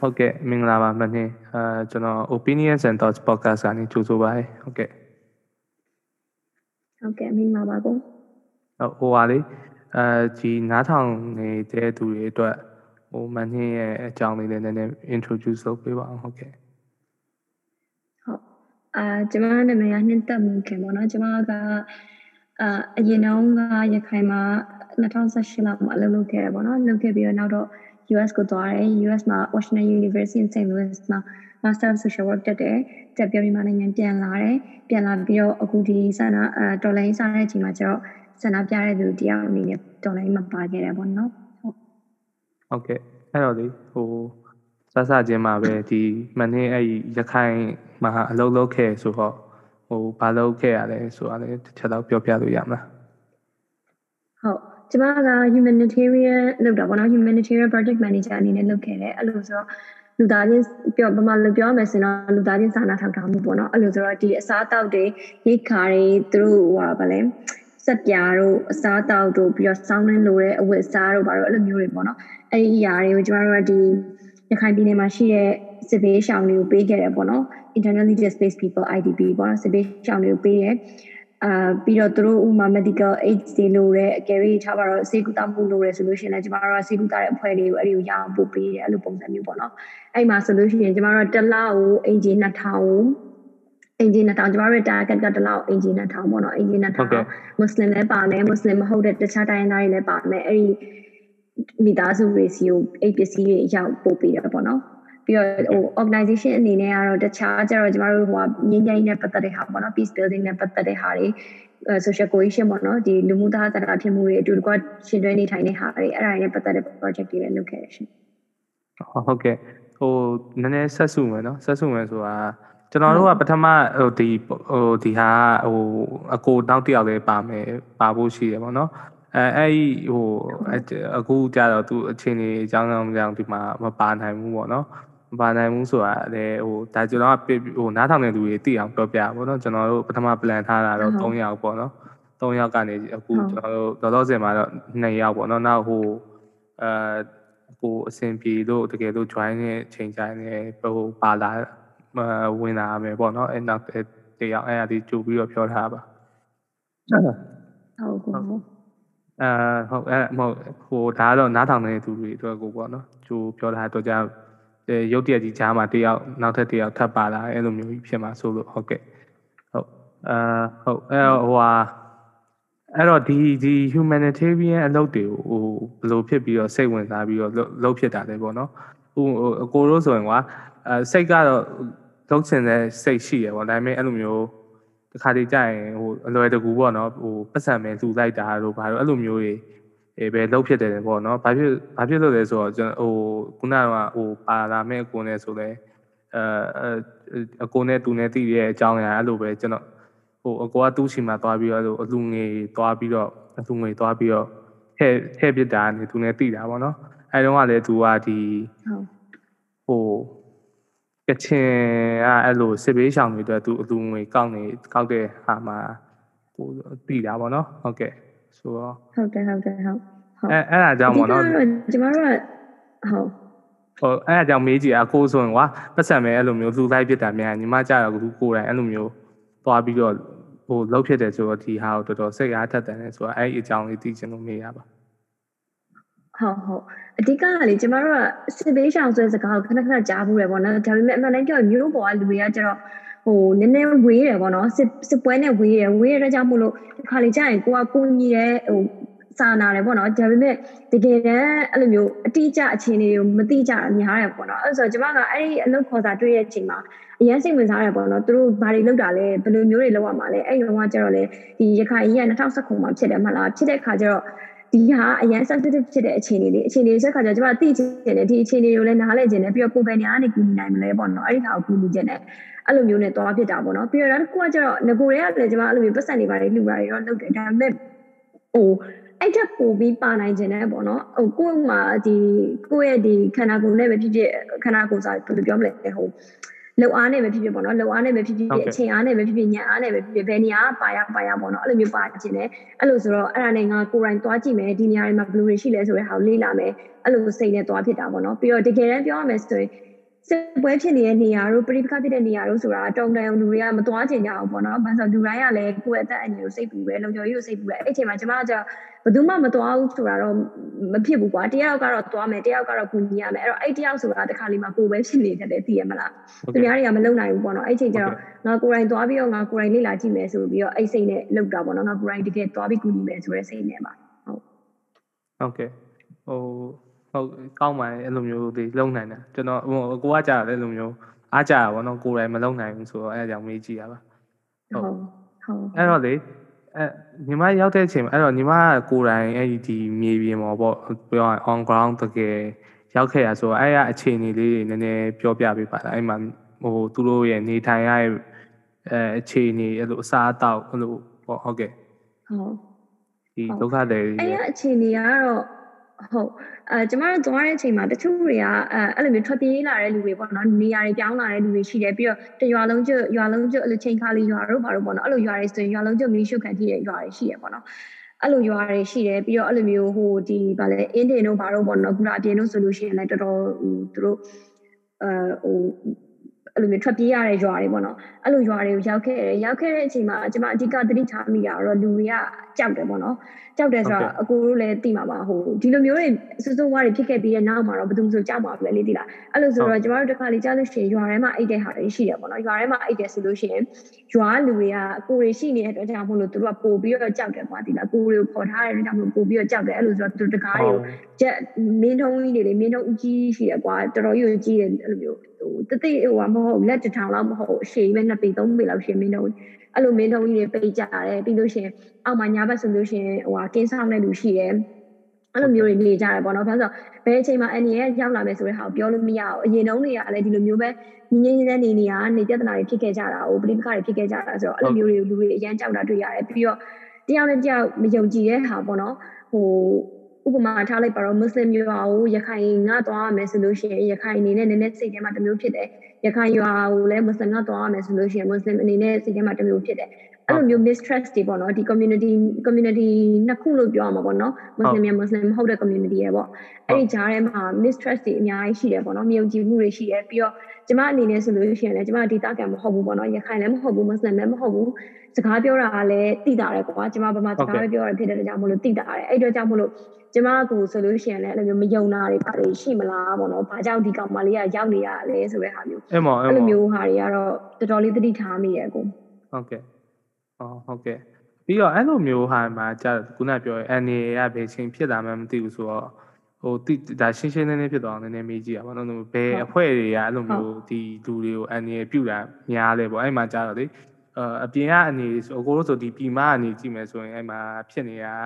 ဟုတ်ကဲ့မင်္ဂလာပါမင်းအဲကျွန်တော် opinions and thoughts podcast ကနေကြိုဆိုပါရစေဟုတ်ကဲ့ဟုတ်ကဲ့မင်္ဂလာပါကိုဟိုပါလေအဲဒီနားထောင်နေတဲ့သူတွေအတွက်ဟိုမင်းရဲ့အကြောင်းလေးလည်းနည်းနည်း introduce လုပ်ပေးပါအောင်ဟုတ်ကဲ့ဟုတ်အာကျွန်မနာမည်ကနှင်းသက်မှုခင်ပေါ့နော်ကျွန်မကအာအရင်တုန်းကရခိုင်မှာ2018လောက်မှာအလုပ်လုပ်ခဲ့ရပေါ့နော်လုပ်ခဲ့ပြီးတော့နောက်တော့ US ကိုသွားတယ် US မှာ Washington University in St. Louis မှာ Master of Social Work တက်တယ်တက်ပြီးမြန်မာနိုင်ငံပြန်လာတယ်ပြန်လာပြီးတော့အခုဒီဆန္ဒအဲတော်လိုင်းစားတဲ့အချိန်မှာကျတော့ဆန္ဒပြတဲ့သူတယောက်အနေနဲ့တော်လိုင်းမှာပါခဲ့တယ်ပေါ့နော်ဟုတ်ဟုတ်ကဲ့အဲ့တော့လေဟိုစစချင်းမှာပဲဒီမနေ့အဲ့ရခိုင်မှာအလုပ်လုပ်ခဲ့ဆိုတော့ဟိုဘာလုပ်ခဲ့ရလဲဆိုတာလည်းတစ်ချက်တော့ပြောပြလို့ရမလားဟုတ် ကျမက humanitarian လုပ်တာပေါ့နော် humanitarian project manager အနေနဲ့လုပ်ခဲ့တယ်အဲ့လိုဆိုတော့လူသားချင်းပြောပမာလို့ပြောမယ်ဆိုတော့လူသားချင်းစာနာထောက်ထားမှုပေါ့နော်အဲ့လိုဆိုတော့ဒီအစားအသောက်တွေရိတ်ခါတွေသူတို့ဟိုဗာလဲစက်ပြားတို့အစားအသောက်တို့ပြီးတော့စောင်းနှင်းလိုတဲ့အဝတ်အစားတို့ဘာလို့အဲ့လိုမျိုးတွေပေါ့နော်အဲ့ဒီအရာတွေကိုကျမတို့ကဒီရခိုင်ပြည်နယ်မှာရှိတဲ့စစ်ဘေးရှောင်တွေကိုပေးခဲ့တယ်ပေါ့နော် internally displaced people IDP ပေါ့နော်စစ်ဘေးရှောင်တွေကိုပေးတယ် အာပြီးတော့သူတို့ဥမာ medical aid တွေလိုတဲ့အကယ်၍ထားပါတော့စေကူတာမှုလိုရဲဆိုလို့ရှိရင်လည်းကျမတို့ကစေကူတာတဲ့အဖွဲ့တွေကိုအဲ့ဒီကိုရအောင်ပို့ပေးတယ်အဲ့လိုပုံစံမျိုးပေါ့နော်အဲ့မှာဆိုလို့ရှိရင်ကျမတို့ကတစ်လကိုအင်ဂျီ2000အင်ဂျီ2000ကျမတို့ target ကတစ်လောက်အင်ဂျီ2000ပေါ့နော်အင်ဂျီ2000မွတ်စလင်လည်းပါမယ်မွတ်စလင်မဟုတ်တဲ့တခြားတိုင်းသားတွေလည်းပါမယ်အဲ့ဒီမိသားစုတွေစီကိုအိတ်ပစ္စည်းတွေရောက်ပို့ပေးတယ်ပေါ့နော် ပြီးတော့ဟို organization အနေနဲ့ကတော့တခြားကျတော့ကျမတို့ဟိုငင်းငိုင်းနဲ့ပတ်သက်တဲ့ဟာပေါ့နော် peace building နဲ့ပတ်သက်တဲ့ဟာတွေ social cohesion ပေါ့နော်ဒီလူမှုသားသတာဖြစ်မှုတွေအတူတကွရှင်တွဲနေထိုင်တဲ့ဟာတွေအဲ့ဒါတွေနဲ့ပတ်သက်တဲ့ project တွေလည်းလုပ်ခဲ့ရရှင်ဟုတ်ကဲ့ဟိုနည်းနည်းဆက်စုမယ်နော်ဆက်စုမယ်ဆိုတာကျွန်တော်တို့ကပထမဟိုဒီဟိုဒီဟာဟိုအကိုနောက်တစ်ယောက်လေးပါမယ်ပါဖို့ရှိတယ်ပေါ့နော်အဲအဲ့ဒီဟိုအခုကြတော့သူအချင်းကြီးအကြောင်းကြောင့်ကြောင့်ဒီမှာမပါနိုင်ဘူးပေါ့နော် မပါနိုင်ဘူးဆိုတာလည်းဟိုဒါကျွန်တော်ကဟိုနားထောင်တဲ့လူတွေသိအောင်ပြောပြပါဘောနော်ကျွန်တော်တို့ပထမ plan ထားတာတော့3ယောက်ပေါ့နော်3ယောက်ကနေအခုကျွန်တော်တို့တော်တော်စင်မှာတော့2ယောက်ပေါ့နော်နောက်ဟိုအဲဟိုအဆင်ပြေလို့တကယ်လို့ join တဲ့ချိန်ကြိုင်နေဟိုပါလာဝင်လာမယ်ပေါ့နော်အဲ့နောက်တယောက်အဲ့အဒီကြိုပြီးတော့ပြောထားပါဟုတ်ဟုတ်အဲဟုတ်အဲမဟုတ်ဟိုဒါကတော့နားထောင်နေတဲ့သူတွေအတွက်ကိုပေါ့နော်ကျိုးပြောတာတော့ကြာ ရုပ်တရက်ကြီးကြားမှာတယောက်နောက်ထပ်တယောက်ထပ်ပါလာအဲ့လိုမျိုးကြီးဖြစ်မှာဆိုလို့ဟုတ်ကဲ့ဟုတ်အာဟုတ်အဲဟိုဟာအဲ့တော့ဒီဒီ humanitarian အလုပ်တွေကိုဟိုဘယ်လိုဖြစ်ပြီးတော့စိတ်ဝင်စားပြီးတော့လုပ်ဖြစ်တာလဲပေါ့နော်ဟိုအကိုတို့ဆိုရင်ကွာအဲစိတ်ကတော့လုပ်ချင်တဲ့စိတ်ရှိရပေါ့ဒါပေမဲ့အဲ့လိုမျိုးတခါတည်းကြာရင်ဟိုအလွယ်တကူပေါ့နော်ဟိုပတ်စံမယ်လှူလိုက်တာတို့ဘာလို့အဲ့လိုမျိုးတွေ အဲပဲလှုပ်ဖြစ်တယ်ပေါ့နော်ဘာဖြစ်ဘာဖြစ်လို့လဲဆိုတော့ကျွန်တော်ဟိုခုနကဟိုပါလာမဲ့အကိုနဲ့ဆိုလဲအဲအကိုနဲ့သူနဲ့တည်ရဲ့အကြောင်းအရာအဲ့လိုပဲကျွန်တော်ဟိုအကိုကသူ့ရှိမှာသွားပြီးတော့အဲ့လိုအလူငွေသွားပြီးတော့အလူငွေသွားပြီးတော့ထည့်ထည့်ပစ်တာနေသူနဲ့တည်တာပေါ့နော်အဲတုန်းကလည်းသူကဒီဟိုကချင်ကအဲ့လိုစစ်ဘေးရှောင်တွေအတွက်သူအလူငွေကောက်နေကောက်တဲ့ဟာမှာဟိုတည်တာပေါ့နော်ဟုတ်ကဲ့ ဆိုတော့ဟုတ်တယ်ဟုတ်တယ်ဟုတ်အဲအဲ့ဒါကြောင့်ပေါ့နော်ကျမတို့ကဟုတ်ဟိုအဲ့အကြောင်းမေးကြည့်အကိုဆိုရင်ကွာပတ်စံမဲအဲ့လိုမျိုးလူလိုက်ဖြစ်တာများညီမကြတော့လူကိုယ်တိုင်အဲ့လိုမျိုးသွားပြီးတော့ဟိုလှုပ်ဖြစ်တယ်ဆိုတော့ဒီဟာကိုတော်တော်စိတ်အားထက်တယ်ဆိုတော့အဲ့ဒီအကြောင်းလေးသိချင်လို့မေးရပါဟုတ်ဟုတ်အဓိကကလေကျမတို့ကစစ်ဘေးရှောင်ဆိုတဲ့စကားကိုခဏခဏကြားဘူးရပေါ့နော်ဒါပေမဲ့အမှန်တမ်းပြောရင်မျိုးပေါ်ကလူတွေကကျတော့ ဟိုနည်းနည်းဝေးတယ်ပေါ့နော်စစ်စစ်ပွဲနဲ့ဝေးတယ်ဝေးရတဲ့ကြောင့်မို့လို့ဒီခါလေးကြာရင်ကိုကကိုညီတဲ့ဟိုစာနာတယ်ပေါ့နော်ဒါပေမဲ့တကယ်တမ်းအဲ့လိုမျိုးအတိအကျအခြေအနေကိုမသိကြတာများတယ်ပေါ့နော်အဲ့ဆိုကျွန်မကအဲ့ဒီအလုပ်ခေါ်စာတွေ့တဲ့အချိန်မှာအရင်စိတ်ဝင်စားတယ်ပေါ့နော်သူတို့ဘာတွေလုပ်တာလဲဘယ်လိုမျိုးတွေလုပ်ရမှာလဲအဲ့ဒီတော့ကျတော့လေဒီရခိုင်ကြီးက2019မှာဖြစ်တယ်မှလားဖြစ်တဲ့ခါကျတော့ဒီဟာအရင် sensitive ဖြစ်တဲ့အခြေအနေလေးအခြေအနေဆက်ခါကျတော့ကျွန်မသိချင်တယ်ဒီအခြေအနေကိုလည်းနားလည်ချင်တယ်ပြီးတော့ကိုယ်ပဲနေရာကနေကူညီနိုင်မလဲပေါ့နော်အဲ့ဒီဟာကိုကူညီချင်တယ် အဲ့လိုမျိုးနဲ့သွားဖြစ်တာပေါ့နော်ပြီးတော့နောက်တစ်ခုကကျတော့ငကိုတွေကလည်းကျွန်မအဲ့လိုမျိုးပတ်စံနေပါတယ်လှူပါတယ်တော့လုပ်တယ်ဒါပေမဲ့ဟိုအဲ့ထက်ပိုပြီးပါနိုင်ခြင်းနဲ့ပေါ့နော်ဟိုကိုယ့်မှာဒီကိုယ့်ရဲ့ဒီခန္ဓာကိုယ်နဲ့ပဲဖြစ်ဖြစ်ခန္ဓာကိုယ်စားဘယ်လိုပြောမလဲဟိုလုံအားနဲ့ပဲဖြစ်ဖြစ်ပေါ့နော်လုံအားနဲ့ပဲဖြစ်ဖြစ်အချိန်အားနဲ့ပဲဖြစ်ဖြစ်ညံအားနဲ့ပဲဖြစ်ဖြစ်ဘယ်နေရာပါရပါရပေါ့နော်အဲ့လိုမျိုးပါခြင်းနဲ့အဲ့လိုဆိုတော့အဲ့ဒါနဲ့ငါကိုယ်တိုင်သွားကြည့်မယ်ဒီနေရာတွေမှာဘယ်လိုတွေရှိလဲဆိုတဲ့ဟာကိုလေ့လာမယ်အဲ့လိုစိတ်နဲ့သွားဖြစ်တာပေါ့နော်ပြီးတော့တကယ်တမ်းပြောရမယ်ဆိုရင် စစ်ပွဲဖြစ်နေတဲ့နေရာတို့ပြိပခဖြစ်တဲ့နေရာတို့ဆိုတာတုံတန်လူတွေကမသွားချင်ကြအောင်ပေါ့နော်။ဘာလို့လူတိုင်းကလည်းကိုယ့်အသက်အန္တရာယ်ကိုစိတ်ပူပဲလုံခြုံရေးကိုစိတ်ပူတယ်။အဲ့ချိန်မှာကျမကဘယ်သူမှမသွားဘူးဆိုတာတော့မဖြစ်ဘူးကွာ။တယောက်ကတော့သွားမယ်တယောက်ကတော့ကူညီရမယ်။အဲ့တော့အဲ့တယောက်ဆိုတာတစ်ခါလေးမှာကိုယ်ပဲဖြစ်နေတတ်တယ်သိရမလား။သူများတွေကမလုံနိုင်ဘူးပေါ့နော်။အဲ့ချိန်ကျတော့ငါကိုယ်တိုင်သွားပြီးတော့ငါကိုယ်တိုင်လေ့လာကြည့်မယ်ဆိုပြီးတော့အဲ့စိတ်နဲ့လုပ်တာပေါ့နော်။ငါကိုယ်တိုင်တကယ်သွားပြီးကူညီမယ်ဆိုတဲ့စိတ်နဲ့ပါ။ဟုတ်။ဟုတ်ကဲ့။ဟို ဟုတ်ကောင်းပါတယ်အဲ့လိုမျိုးဒီလုံနိုင်တယ်ကျွန်တော်ဟိုကိုကကြာတယ်အဲ့လိုမျိုးအားကြတာဗောနော်ကိုယ်တိုင်မလုံနိုင်ဘူးဆိုတော့အဲ့အကြောင်းမေးကြည့်ရပါဟုတ်ဟုတ်အဲ့တော့လေအဲညီမရောက်တဲ့အချိန်မှာအဲ့တော့ညီမကကိုယ်တိုင်အဲ့ဒီဒီမြေပြင်မှာပေါ့ပြောရရင် on ground တကယ်ရောက်ခဲ့ရဆိုတော့အဲ့ရအခြေအနေလေးတွေနည်းနည်းပြောပြပေးပါလားအဲ့မှာဟိုသူတို့ရဲ့နေထိုင်ရတဲ့အဲအခြေအနေအဲ့လိုအစားအသောက်အဲ့လိုပေါ့ဟုတ်ကဲ့ဟုတ်ဒီဒုက္ခတွေအဲ့ရအခြေအနေကတော့ဟုတ် အဲကျမတို့သွားတဲ့အချိန်မှာတချို့တွေကအဲအဲ့လိုမျိုးထွက်ပြေးလာတဲ့လူတွေပေါ့နော်နေရာတွေပြောင်းလာတဲ့လူတွေရှိတယ်ပြီးတော့တရွာလုံးကျွရွာလုံးကျွအဲ့လိုချိန်ခါလေးရွာတို့ဘာလို့ပေါ့နော်အဲ့လိုရွာတွေဆိုရင်ရွာလုံးကျွမီးရှုခံထိတဲ့ရွာတွေရှိရပေါ့နော်အဲ့လိုရွာတွေရှိတယ်ပြီးတော့အဲ့လိုမျိုးဟိုဒီဗာလဲအင်းတင်တို့ဘာလို့ပေါ့နော်ခုနအပြင်တို့ဆိုလို့ရှိရင်လည်းတော်တော်ဟိုသူတို့အဲဟို အဲ့လိုမျိုးထွက်ပြေးရတဲ့ရွာတွေပေါ့နော်အဲ့လိုရွာတွေကိုရောက်ခဲ့တယ်ရောက်ခဲ့တဲ့အချိန်မှာကျွန်မအဓိကသတိထားမိတာတော့လူတွေကကြောက်တယ်ပေါ့နော်ကြောက်တယ်ဆိုတော့အကိုတို့လည်းသိမှာပါဟိုဒီလိုမျိုးတွေစိုးစိုးဝါးတွေဖြစ်ခဲ့ပြီးတဲ့နောက်မှာတော့ဘယ်သူမှဆိုကြောက်မှာပဲလေသိလားအဲ့လိုဆိုတော့ကျွန်တော်တို့တစ်ခါလေကြားလို့ရှိရင်ရွာထဲမှာအိတ်တဲ့ဟာတွေရှိတယ်ပေါ့နော်ရွာထဲမှာအိတ်တယ်ဆိုလို့ရှိရင်ရွာလူတွေကအကိုတွေရှိနေတဲ့အတွက်ကြောင့်မို့လို့သူတို့ကပို့ပြီးတော့ကြောက်တယ်ကွာသိလားကိုတွေကိုခေါ်ထားတဲ့အတွက်ကြောင့်မို့ပို့ပြီးတော့ကြောက်တယ်အဲ့လိုဆိုတော့သူတကားတွေကိုချက်မင်းထုံးကြီးတွေလေမင်းထုံးအကြီးရှိတယ်ကွာတော်တော်ကြီးကြီးတယ်အဲ့လိုမျိုး ဟိုတသိဟိုမဟုတ်လက်တထောင်လောက်မဟုတ်အရှိပဲနှစ်ပေသုံးပေလောက်ရှင်မင်းထုံးအဲ့လိုမင်းထုံးကြီးတွေပိတ်ကြတယ်ပြီးလို့ရှိရင်အောက်မှာညာဘက်ဆိုလို့ရှိရင်ဟိုဟာကင်းဆောင်တဲ့လူရှိတယ်အဲ့လိုမျိုးတွေနေကြတယ်ပေါ့နော်ဘာလို့ဆိုဘယ်အချိန်မှာအန်ရီရဲ့ရောက်လာမယ်ဆိုတဲ့ဟာကိုပြောလို့မရဘူးအရင်တုန်းတွေကလည်းဒီလိုမျိုးပဲငင်းငင်းနေတဲ့နေနေရနေပြဿနာတွေဖြစ်ခဲ့ကြတာကိုပဋိပက္ခတွေဖြစ်ခဲ့ကြတာဆိုတော့အဲ့လိုမျိုးတွေလူတွေအရန်ကြောက်တာတွေ့ရတယ်ပြီးတော့တယောက်နဲ့တယောက်မယုံကြည်တဲ့ဟာပေါ့နော်ဟို ဥပမာထားလိုက်ပါတော့မွတ်စလင်မျိုးပါကိုရခိုင်ငါသွားရမယ်ဆိုလို့ရှိရင်ရခိုင်အနေနဲ့နည်းနည်းစိတ်ထဲမှာတစ်မျိုးဖြစ်တယ်ရခိုင်ရွာကိုလည်းမွတ်စလင်ကသွားရမယ်ဆိုလို့ရှိရင်မွတ်စလင်အနေနဲ့စိတ်ထဲမှာတစ်မျိုးဖြစ်တယ်အဲ့လိုမျိုး mistrust တွေပေါ့နော်ဒီ community community နှစ်ခုလို့ပြောရမှာပေါ့နော်မွတ်စလင်မြန်မွတ်စလင်မဟုတ်တဲ့ community ရဲ့ပေါ့အဲ့ဒီကြားထဲမှာ mistrust တွေအများကြီးရှိတယ်ပေါ့နော်မယုံကြည်မှုတွေရှိတယ်ပြီးတော့ ကျမအနေနဲ့ဆိုလို့ရှိရင်လည်းကျမဒေတာကံမဟုတ်ဘူးပေါ့နော်ရခိုင်လည်းမဟုတ်ဘူးမွတ်စလင်လည်းမဟုတ်ဘူးစကားပြောတာကလည်းတိတာတယ်ကွာကျမဘာမှစကားပဲပြောရဖြစ်တဲ့ကြောင့်မလို့တိတာတယ်အဲ့တော့ကြောင့်မလို့ကျမကိုဆိုလို့ရှိရင်လည်းအဲ့လိုမျိုးမယုံတာတွေပါတယ်ရှိမလားပေါ့နော်။ဘာကြောင့်ဒီကောင်မလေးကရောက်နေရလဲဆိုတဲ့ဟာမျိုး။အဲ့မောအဲ့လိုမျိုးဟာတွေကတော့တော်တော်လေးသတိထားမိရဲ့ကို။ဟုတ်ကဲ့။အော်ဟုတ်ကဲ့။ပြီးတော့အဲ့လိုမျိုးဟာမှာကြာခုနပြောရဲအနေရဘယ်ချိန်ဖြစ်လာမှမသိဘူးဆိုတော့ ဟိုတိဒါရှင်းရှင်းလင်းလင်းဖြစ်သွားအောင်နည်းနည်းမေးကြည့်ရပါတော့။ဘယ်အဖွဲ့တွေကအဲ့လိုမျိုးဒီလူတွေကိုအနေပြုတာများလဲပေါ့။အဲ့မှာကြာတော့လေအပြင်ကအနေဆိုအကိုတို့ဆိုဒီပြည်မအနေကြည့်မယ်ဆိုရင်အဲ့မှာဖြစ်နေတာ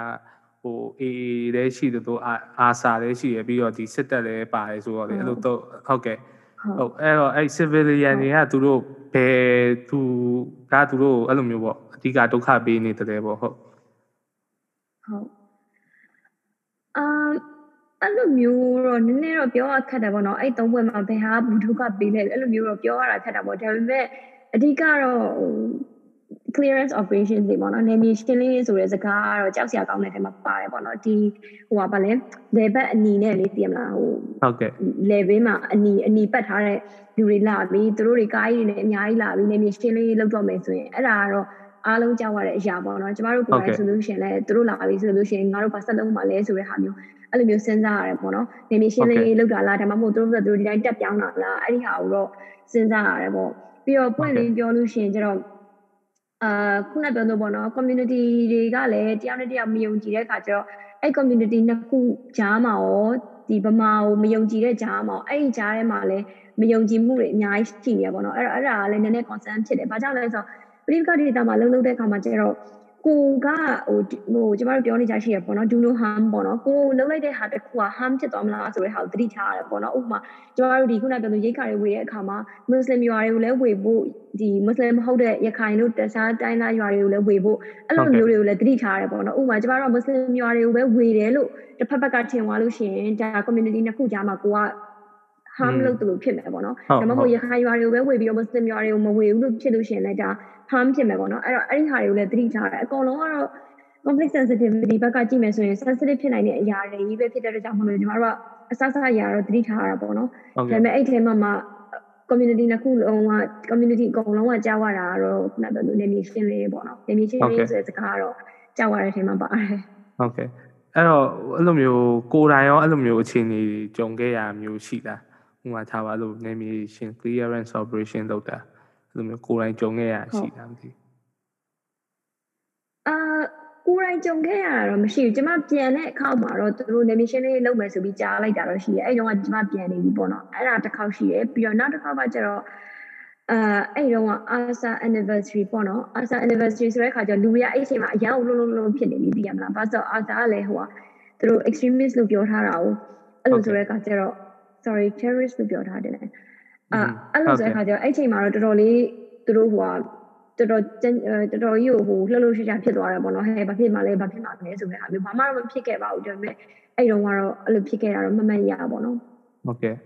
ဟို AA လည်းရှိတယ်တို့အာစာလည်းရှိရပြီးတော့ဒီစစ်တပ်လည်းပါတယ်ဆိုတော့လေအဲ့လိုတော့ဟုတ်ကဲ့ဟုတ်အဲ့တော့အဲ့ civilian တွေကသူတို့ဘယ်သူကသူတို့အဲ့လိုမျိုးပေါ့အဓိကဒုက္ခပေးနေတယ်ပေါ့ဟုတ်ဟုတ်အာ အဲ့လိုမျိုးတော့နည်းနည်းတော့ပြောရခက်တယ်ပေါ့နော်အဲ့သုံးဘွဲမှာဘယ်ဟာဘူးဒုက္ခပေးလဲအဲ့လိုမျိုးတော့ပြောရတာခက်တာပေါ့ဒါပေမဲ့အဓိကတော့ clearance operation တွေပေါ့နော်နေမြေရှင်းလင်းရေးဆိုတဲ့စကားကတော့ကြောက်စရာကောင်းတဲ့ထဲမှာပါတယ်ပေါ့နော်ဒီဟိုကဘာလဲ level အနီနဲ့လေးသိရမလားဟိုဟုတ်ကဲ့ level မှာအနီအနီပတ်ထားတဲ့လူတွေလာပြီးသူတို့တွေကားကြီးတွေနဲ့အများကြီးလာပြီးနေမြေရှင်းလင်းရေးလုပ်တော့မယ်ဆိုရင်အဲ့ဒါကတော့အားလုံးကြောက်ရတဲ့အရာပေါ့နော်ကျမတို့ကိုယ်တိုင် solution လဲသူတို့လာပြီးဆိုလို့ရှိရင်ငါတို့ဘာဆက်လုပ်မှာလဲဆိုတဲ့ဟာမျိုး အဲ့လိုမျိုးစဉ်းစားရတယ်ပေါ့နော်နေမြေရှင်းလင်းရေးလုပ်တာလားဒါမှမဟုတ်သူတို့ကသူတို့ဒီတိုင်းတက်ပြောင်းတာလားအဲ့ဒီဟာကိုတော့စဉ်းစားရတယ်ပေါ့ပြီးတော့ပွင့်လင်းပြောလို့ရှိရင်ကျတော့အာခုနပြောလို့ပေါ့နော် community တွေကလည်းတယောက်နဲ့တယောက်မယုံကြည်တဲ့အခါကျတော့အဲ့ community နှစ်ခုကြားမှာရောဒီဗမာကိုမယုံကြည်တဲ့ကြားမှာအဲ့ဒီကြားထဲမှာလည်းမယုံကြည်မှုတွေအများကြီးရှိနေရပေါ့နော်အဲ့တော့အဲ့ဒါကလည်းနည်းနည်း concern ဖြစ်တယ်။ဘာကြောင့်လဲဆိုတော့ပရိပကဒေတာမှာလှုပ်လှုပ်တဲ့အခါမှာကျတော့ ကိုကဟိုဟိုကျမတို့ပြောနေကြရှိရပေါ့နော် do no harm ပေါ့နော်ကိုလှုပ်လိုက်တဲ့ဟာတစ်ခုက harm ဖြစ်သွားမလားဆိုတဲ့ဟာကိုသတိထားရတယ်ပေါ့နော်ဥပမာကျမတို့ဒီခုနပြောလို့ရိတ်ခါတွေဝေတဲ့အခါမှာမွတ်စလင်ရွာတွေကိုလည်းဝေဖို့ဒီမွတ်စလင်မဟုတ်တဲ့ရခိုင်တို့တခြားတိုင်းသားရွာတွေကိုလည်းဝေဖို့အဲ့လိုမျိုးတွေကိုလည်းသတိထားရတယ်ပေါ့နော်ဥပမာကျမတို့မွတ်စလင်ရွာတွေကိုပဲဝေတယ်လို့တစ်ဖက်ဘက်ကထင်သွားလို့ရှိရင်ဒါ community နှစ်ခုကြားမှာကိုက harm อืมလုပ်တယ်လို့ဖြစ်မယ်ပေါ့နော်ဟုတ်ဒါမှမဟုဟုတ်တ်ရခိုင်ရွာတွေကိုပဲဝေပြီးတော့မစလင်ရွာတွေကိုမဝေဘူးလို့ဖြစ်လို့ရှိရင်လည်းဒါ harm ဖြစ်မယ်ပေါ့နော်အဲ့တော့အဲ့ဒီဟာတွေကိုလည်းသတိထားရတယ်အကောင်လုံးကတော့ conflict sensitivity ဘက်ကကြည့်မယ်ဆိုရင် sensitive ဖြစ်နိုင်တဲ့အရာတွေကြီးပဲဖြစ်တဲ့အတွက်ကြောင့်မလို့ညီမတို့ကအစစအရာတော့သတိထားရတာပေါ့နော်ဟုတ်ဒါကဲ့ပေမဲ့အဲ့ထဲမှာမှ community နှစ်ခုလုံးက community အကုန်လုံးကကြားရတာကတော့ခုနကပြောလို့နေမြေရှင်းလေးပေါ့နော်နေမြေရှင်းလေးဆိုတဲ့စကားကတော့ကြားရတဲ့အထဲမှာပါတယ်ဟုတ်ကဲ့အဲ့တော့အဲ့လိုမျိုးကိုယ်တိုင်ရောအဲ့လိုမျိုးအခြေအနေကြုံခဲ့ရမျိုးရှိလားဥပမာထားပါလို့နေမြေရှင် clearance operation လုပ်တာအဲ့ လိုမျိုးကိုယ်တိုင်ကြုံခဲ့ရရှိလားမသိအာကိုယ်တိုင်ကြုံခဲ့ရတာတော့မရှိဘူးကျမပြန်တဲ့အခါမှာတော့သူတို့ navigation လေးလုပ်မယ်ဆိုပြီးကြားလိုက်တာတော့ရှိတယ်အဲ့တုန်းကကျမပြန်နေပြီပေါ့နော်အဲ့ဒါတစ်ခေါက်ရှိတယ်ပြီးတော့နောက်တစ်ခေါက်ကကျတော့အာအဲ့တုန်းက ASA anniversary ပေါ့နော် ASA anniversary ဆိုတဲ့အခါကျတော့လူတွေကအဲ့အချိန်မှာအရောက်လုံးလုံးလုံးဖြစ်နေပြီသိရမလားဘာလို့ ASA ကလည်းဟိုကသူတို့ extremist လို့ပြောထားတာကိုအဲ့လိုဆိုတဲ့အခါကျတော့ sorry terrorist လို့ပြောထားတယ်လေ အာအဲ့လိုဆိုတဲ့အခါကျတော့အဲ့အချိန်မှာတော့တော်တော်လေးသူတို့ဟိုကတော်တော်ကျန်းအဲတော်တော်ကြီးကိုဟိုလှုပ်လှုပ်ရှားရှားဖြစ်သွားတယ်ပေါ့နော်ဟဲ့ဘာဖြစ်မှလဲဘာဖြစ်မှလဲဆိုတဲ့ဟာမျိုးဘာမှတော့မဖြစ်ခဲ့ပါဘူးဒါပေမဲ့အဲ့တုန်းကတော့အဲ့လိုဖြစ်ခဲ့တာတော့မမှန်ရပါတော့ဟုတ်ကဲ့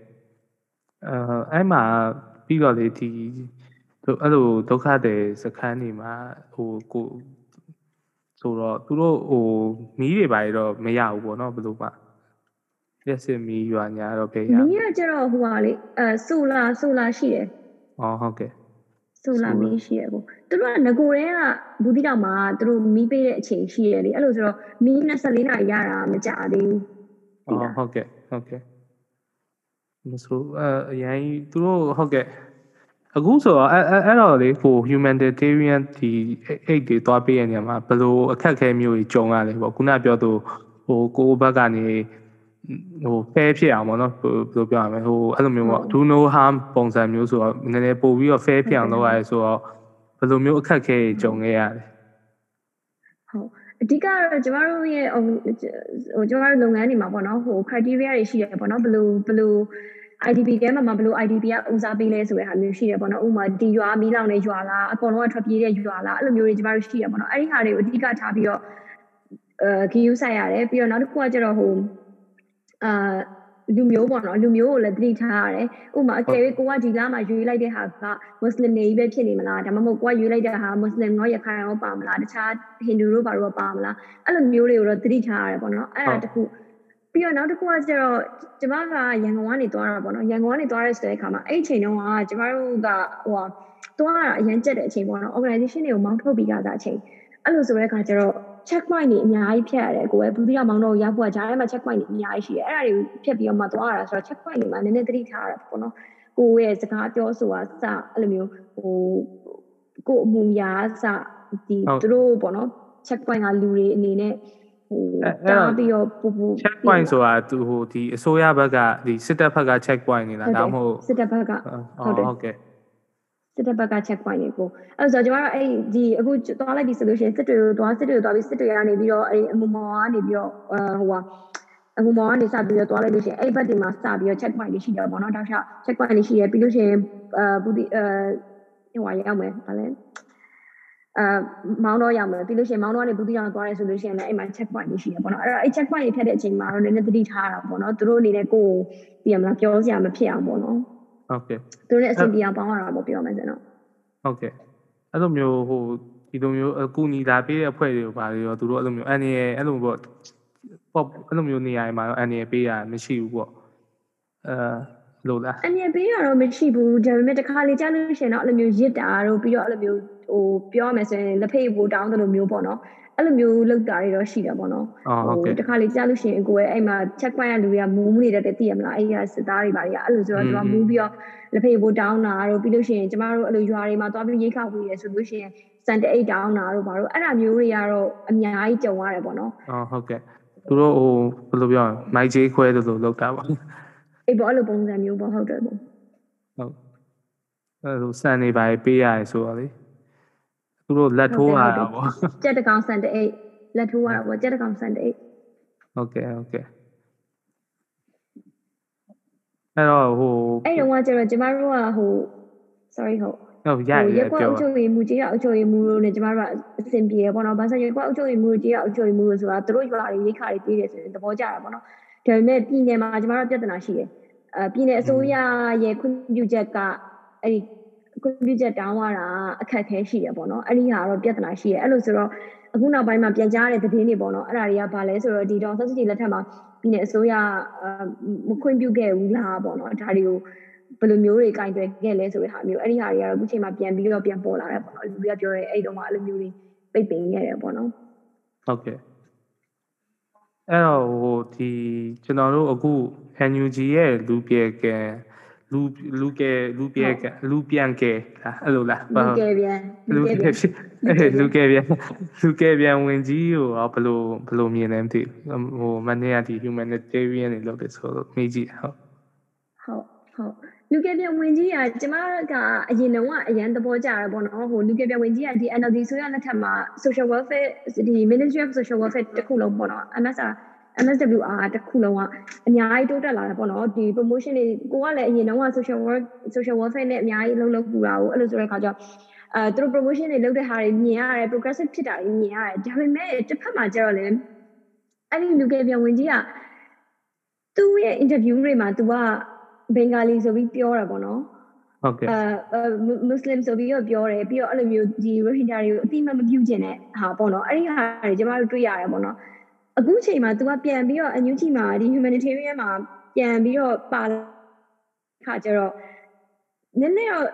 အဲအဲ့မှာပြီးတော့လေဒီသူအဲ့လိုဒုက္ခတွေစခန်းနေမှာဟိုကိုဆိုတော့သူတို့ဟိုမီးတွေပါရတော့မရဘူးပေါ့နော်ဘယ်လိုမှ လျှက်စစ်မီရွာညာတော့ဘယ်ရမီးကကျတော့ဟိုပါလေအဲဆိုလာဆိုလာရှိတယ်အော်ဟုတ်ကဲ့ဆိုလာမီးရှိရပေါ့သူတို့ကငကိုတဲကဘူးတိတောင်မှာသူတို့မီးပေးတဲ့အချိန်ရှိရလေအဲ့လိုဆိုတော့မီး24နာရီရတာမကြသေးဘူးအော်ဟုတ်ကဲ့ဟုတ်ကဲ့မဆိုအဲအရင်သူတို့ဟုတ်ကဲ့အခုဆိုတော့အဲအဲ့တော့လေဟို humanitarian ဒီအိတ်တွေသွားပေးရနေမှာဘယ်လိုအခက်အခဲမျိုးကြီးကြုံရလဲပေါ့ခုနပြောသူဟိုကိုယ့်ဘက်ကနေ ဟိုဖဲဖြစ်အောင်ပေါ့နော်ဘယ်လိုပြောရမလဲဟိုအဲ့လိုမျိုးပေါ့ do no harm ပုံစံမျိုးဆိုတော့နည်းနည်းပို့ပြီးတော့ဖဲဖြစ်အောင်လုပ်ရတယ်ဆိုတော့ဘယ်လိုမျိုးအခက်အခဲကြီးကြုံခဲ့ရလဲဟုတ်အဓိကတော့ကျမတို့ရဲ့ဟိုဟိုကျမတို့လုပ်ငန်းတွေမှာပေါ့နော်ဟို criteria တွေရှိတယ်ပေါ့နော်ဘယ်လိုဘယ်လို IDP ထဲမှာမှဘယ်လို IDP ကဦးစားပေးလဲဆိုတဲ့ဟာမျိုးရှိတယ်ပေါ့နော်ဥပမာဒီရွာမီးလောင်တဲ့ရွာလားအကုန်လုံးကထွက်ပြေးတဲ့ရွာလားအဲ့လိုမျိုးတွေကျမတို့ရှိတယ်ပေါ့နော်အဲ့ဒီဟာတွေကိုအဓိကထားပြီးတော့အဲဂီယူဆိုင်ရတယ်ပြီးတော့နောက်တစ်ခုကကျတော့ဟို အာလူမျိုးပေါ့နော်လူမျိုးကိုလည်းသတိထားရတယ်ဥပမာအကယ်၍ကိုကဒီလားမှာယူလိုက်တဲ့ဟာကမွတ်စလင်တွေကြီးပဲဖြစ်နေမလားဒါမှမဟုတ်ကိုကယူလိုက်တဲ့ဟာမွတ်စလင်ရောရခိုင်ရောပါမလားတခြားဟိန္ဒူတို့ဘာလို့ပါမလားအဲ့လိုမျိုးတွေကိုတော့သတိထားရတယ်ပေါ့နော်အဲ့ဒါတခုပြီးတော့နောက်တစ်ခုကကျတော့ကျမကရန်ကုန်ကနေသွားတာပေါ့နော်ရန်ကုန်ကနေသွားတဲ့ဆိုတဲ့အခါမှာအဲ့ဒီအချိန်တုန်းကကျမတို့ကဟိုဟာသွားတာအရင်ကြက်တဲ့အချိန်ပေါ့နော် organization တွေကိုမောင်းထုတ်ပြီးကြတာအချိန် အဲ့လိုဆိုတဲ့အခါကျတော့ check point တွေအများကြီးဖြတ်ရတယ်ကိုယ်ပဲဘူးတိရမောင်းတော့ရောက်ဖို့ကဂျားထဲမှာ check point တွေအများကြီးရှိတယ်အဲ့ဒါတွေကိုဖြတ်ပြီးတော့မှသွားရတာဆိုတော့ check point တွေမှာနည်းနည်းသတိထားရတာပေါ့နော်ကိုယ့်ရဲ့စကားပြောဆိုတာစအဲ့လိုမျိုးဟိုကိုယ့်အမှုများစဒီသူတို့ပေါ့နော် check point ကလူတွေအနေနဲ့ဟိုတားပြီးတော့ပူပူ check point ဆိုတာသူဟိုဒီအစိုးရဘက်ကဒီစစ်တပ်ဘက်က check point နေလားဒါမှမဟုတ်စစ်တပ်ဘက်ကဟုတ်တယ်ဟုတ်ကဲ့ စစ်တပ်ဘက်က check point တွေကိုအဲ့ဆိုတော့ကျွန်တော်တို့အဲ့ဒီအခုသွားလိုက်ပြီဆိုလို့ရှိရင်စစ်တွေကိုသွားစစ်တွေကိုသွားပြီးစစ်တွေကနေပြီးတော့အဲ့အမမော်ကနေပြီးတော့ဟိုဟာအမမော်ကနေစပြီးတော့သွားလိုက်လို့ရှိရင်အဲ့ဘက်ဒီမှာစပြီးတော့ check point တွေရှိတယ်ပေါ့နော်တောက်လျှောက် check point တွေရှိတယ်ပြီးလို့ရှိရင်အာဘူးဒီအဲဟိုဟာရောက်မယ်ဗာလဲအာမောင်းတော့ရောက်မယ်ပြီးလို့ရှိရင်မောင်းတော့ကနေဘူးဒီအောင်သွားရဲဆိုလို့ရှိရင်လည်းအဲ့မှာ check point တွေရှိတယ်ပေါ့နော်အဲ့တော့အဲ့ check point တွေဖြတ်တဲ့အချိန်မှာတော့နည်းနည်းသတိထားတာပေါ့နော်သူတို့အနေနဲ့ကိုယ်ပြရမလားပြောစရာမဖြစ်အောင်ပေါ့နော် ဟုတ်ကဲ့သူတို့လည်းအဆင်ပြေအောင်ပေါင်းရတာပေါ့ပြောမယ်ဆိုတော့ဟုတ်ကဲ့အဲ့လိုမျိုးဟိုဒီလိုမျိုးအကူညီလာပေးတဲ့အဖွဲ့တွေကိုပါလေရောသူတို့အဲ့လိုမျိုးအန်ရအဲ့လိုပေါ့ပေါ့အဲ့လိုမျိုးနေရာတွေမှာတော့အန်ရပေးရမရှိဘူးပေါ့အဲလို့လားအမြင်ပေးရတော့မရှိဘူးဒါပေမဲ့တစ်ခါလေကြားလို့ရှိရင်တော့အဲ့လိုမျိုးရစ်တာတို့ပြီးတော့အဲ့လိုမျိုးဟိုပြောရမယ်ဆိုရင်လက်ဖေးပိုတောင်းတယ်လို့မျိုးပေါ့နော် အဲ့လိုမျိုးလောက်တာတွေတော့ရှိတယ်ပေါ့နော်အော်ဟုတ်ကဲ့တစ်ခါလေကြားလို့ရှိရင်ကိုယ်ရဲ့အဲ့မှာ check point ရလူတွေကမူးမနေတဲ့တည်းသိရမလားအဲ့ဒီကစစ်သားတွေဘာတွေကအဲ့လိုဆိုတော့သူကမူးပြီးတော့လက်ဖေးပိုတောင်းတာတို့ပြီးလို့ရှိရင်ကျမတို့အဲ့လိုရွာတွေမှာသွားပြီးရိတ်ခါဝေးရဆိုလို့ရှိရင်စန်တအိတ်တောင်းတာတို့ဘာတို့အဲ့ဒါမျိုးတွေကတော့အများကြီးကြုံရတယ်ပေါ့နော်အော်ဟုတ်ကဲ့သူတို့ဟိုဘယ်လိုပြောရမိုက်ဂျေးခွဲတယ်လို့လောက်တာပါအေးပေါ့အဲ့လိုပုံစံမျိုးပေါ့ဟုတ်တယ်ပေါ့ဟုတ်အဲ့လိုစံနေပါပေးရတယ်ဆိုတော့လေ သူတို့လက်ထိုးရတာပေါ့ကြက်တကောင်စန်တအိတ်လက်ထိုးရတာပေါ့ကြက်တကောင်စန်တအိတ်ဟုတ်ကဲ့ဟုတ်ကဲ့အဲ့တော့ဟိုအဲ့တုန်းကကျတော့ကျမတို့ကဟို sorry ဟုတ်ဟုတ်ရရရက်ကွက်ပြောအုပ်ချုပ်ရေးမူကြီးကအုပ်ချုပ်ရေးမူတို့နဲ့ကျမတို့ကအဆင်ပြေရပေါ့နော်။ဘာလို့ရက်ကွက်အုပ်ချုပ်ရေးမူကြီးကအုပ်ချုပ်ရေးမူတို့ဆိုတာသူတို့ရွာတွေရိတ်ခါတွေပေးတယ်ဆိုရင်သဘောကျတာပေါ့နော်။ဒါပေမဲ့ပြည်နယ်မှာကျမတို့ပြဿနာရှိတယ်အဲပြည်내အစိုးရရဲ့ခွင့်ပြုချက်ကအဲ့ဒီ ခွင့်ပြုချက်တောင်းရတာအခက်အခဲရှိတယ်ပေါ့နော်အဲ့ဒီဟာတော့ပြဿနာရှိတယ်အဲ့လိုဆိုတော့အခုနောက်ပိုင်းမှာပြန်ကြားတဲ့သတင်းတွေပေါ့နော်အဲ့ဒါတွေကဘာလဲဆိုတော့ဒီတော့ subsidy လက်ထက်မှာပြည်내အစိုးရမခွင့်ပြုခဲ့ဘူးလားပေါ့နော်ဒါတွေကိုဘယ်လိုမျိုးတွေကင်တွယ်ခဲ့လဲဆိုတဲ့ဟာမျိုးအဲ့ဒီဟာတွေကတော့အခုချိန်မှာပြန်ပြီးတော့ပြန်ပေါ်လာတယ်ပေါ့နော်လူတွေကပြောရဲအဲ့တုန်းကအဲ့လိုမျိုးတွေပိတ်ပင်ခဲ့တယ်ပေါ့နော်ဟုတ်ကဲ့အဲ့တော့ဟိုဒီကျွန်တော်တို့အခု NUG ရဲ့လူပြေကဲ လူလူကဲလူပြေကလူပြန်ကဲလားအဲ့လိုလားလူကဲပြန်လူကဲပြန်အဲ့လူကဲပြန်လူကဲပြန်ဝင်ကြီးကိုဘယ်လိုဘယ်လိုမြင်လဲမသိဟိုမနေ့ကဒီ humanitarian တွေလုပ်တယ်ဆိုတော့မေးကြည့်ဟုတ်ဟုတ်ဟုတ်လူကပြန်ဝင်ကြီးကကျမကအရင်တုန်းကအရန်သဘောကျရပေါ့နော်ဟိုလူကပြန်ဝင်ကြီးကဒီ NLD ဆိုရလက်ထက်မှာ social welfare ဒီ Ministry of Social Welfare တခုလုံးပေါ့နော် MSR MSWR တခုလုံးကအများကြီးတိုးတက်လာတယ်ပေါ့နော်ဒီ promotion တွေကိုကလည်းအရင်တုန်းက social work social welfare နဲ့အများကြီးလုံးလုံးပူတာကိုအဲ့လိုဆိုတဲ့အခါကျတော့အဲသူတို့ promotion တွေလုပ်တဲ့ဟာတွေမြင်ရတယ် progressive ဖြစ်တာတွေမြင်ရတယ်ဒါပေမဲ့တစ်ဖက်မှာကျတော့လည်းအဲ့ဒီလူကပြန်ဝင်ကြီးကသူ့ရဲ့ interview တွေမှာ तू ကဘင်္ဂါလီဆိုပြီးပြောတာပေါ့နော်ဟုတ်ကဲ့အဲမွတ်စလင်ဆိုပြီးတော့ပြောတယ်ပြီးတော့အဲ့လိုမျိုးဒီရိုဟင်ဂျာတွေကိုအတိမမပြုကျင်တဲ့ဟာပေါ့နော်အဲ့ဒီဟာတွေကျမတို့တွေ့ရတယ်ပေါ့နော် အခုချိန်မှာ तू ကပြန်ပြီးတော့အန်ယူဂျီမှာဒီ humanitarian မှာပြန်ပြီးတော့ပါခါကျတော့နည်းနည်းတော့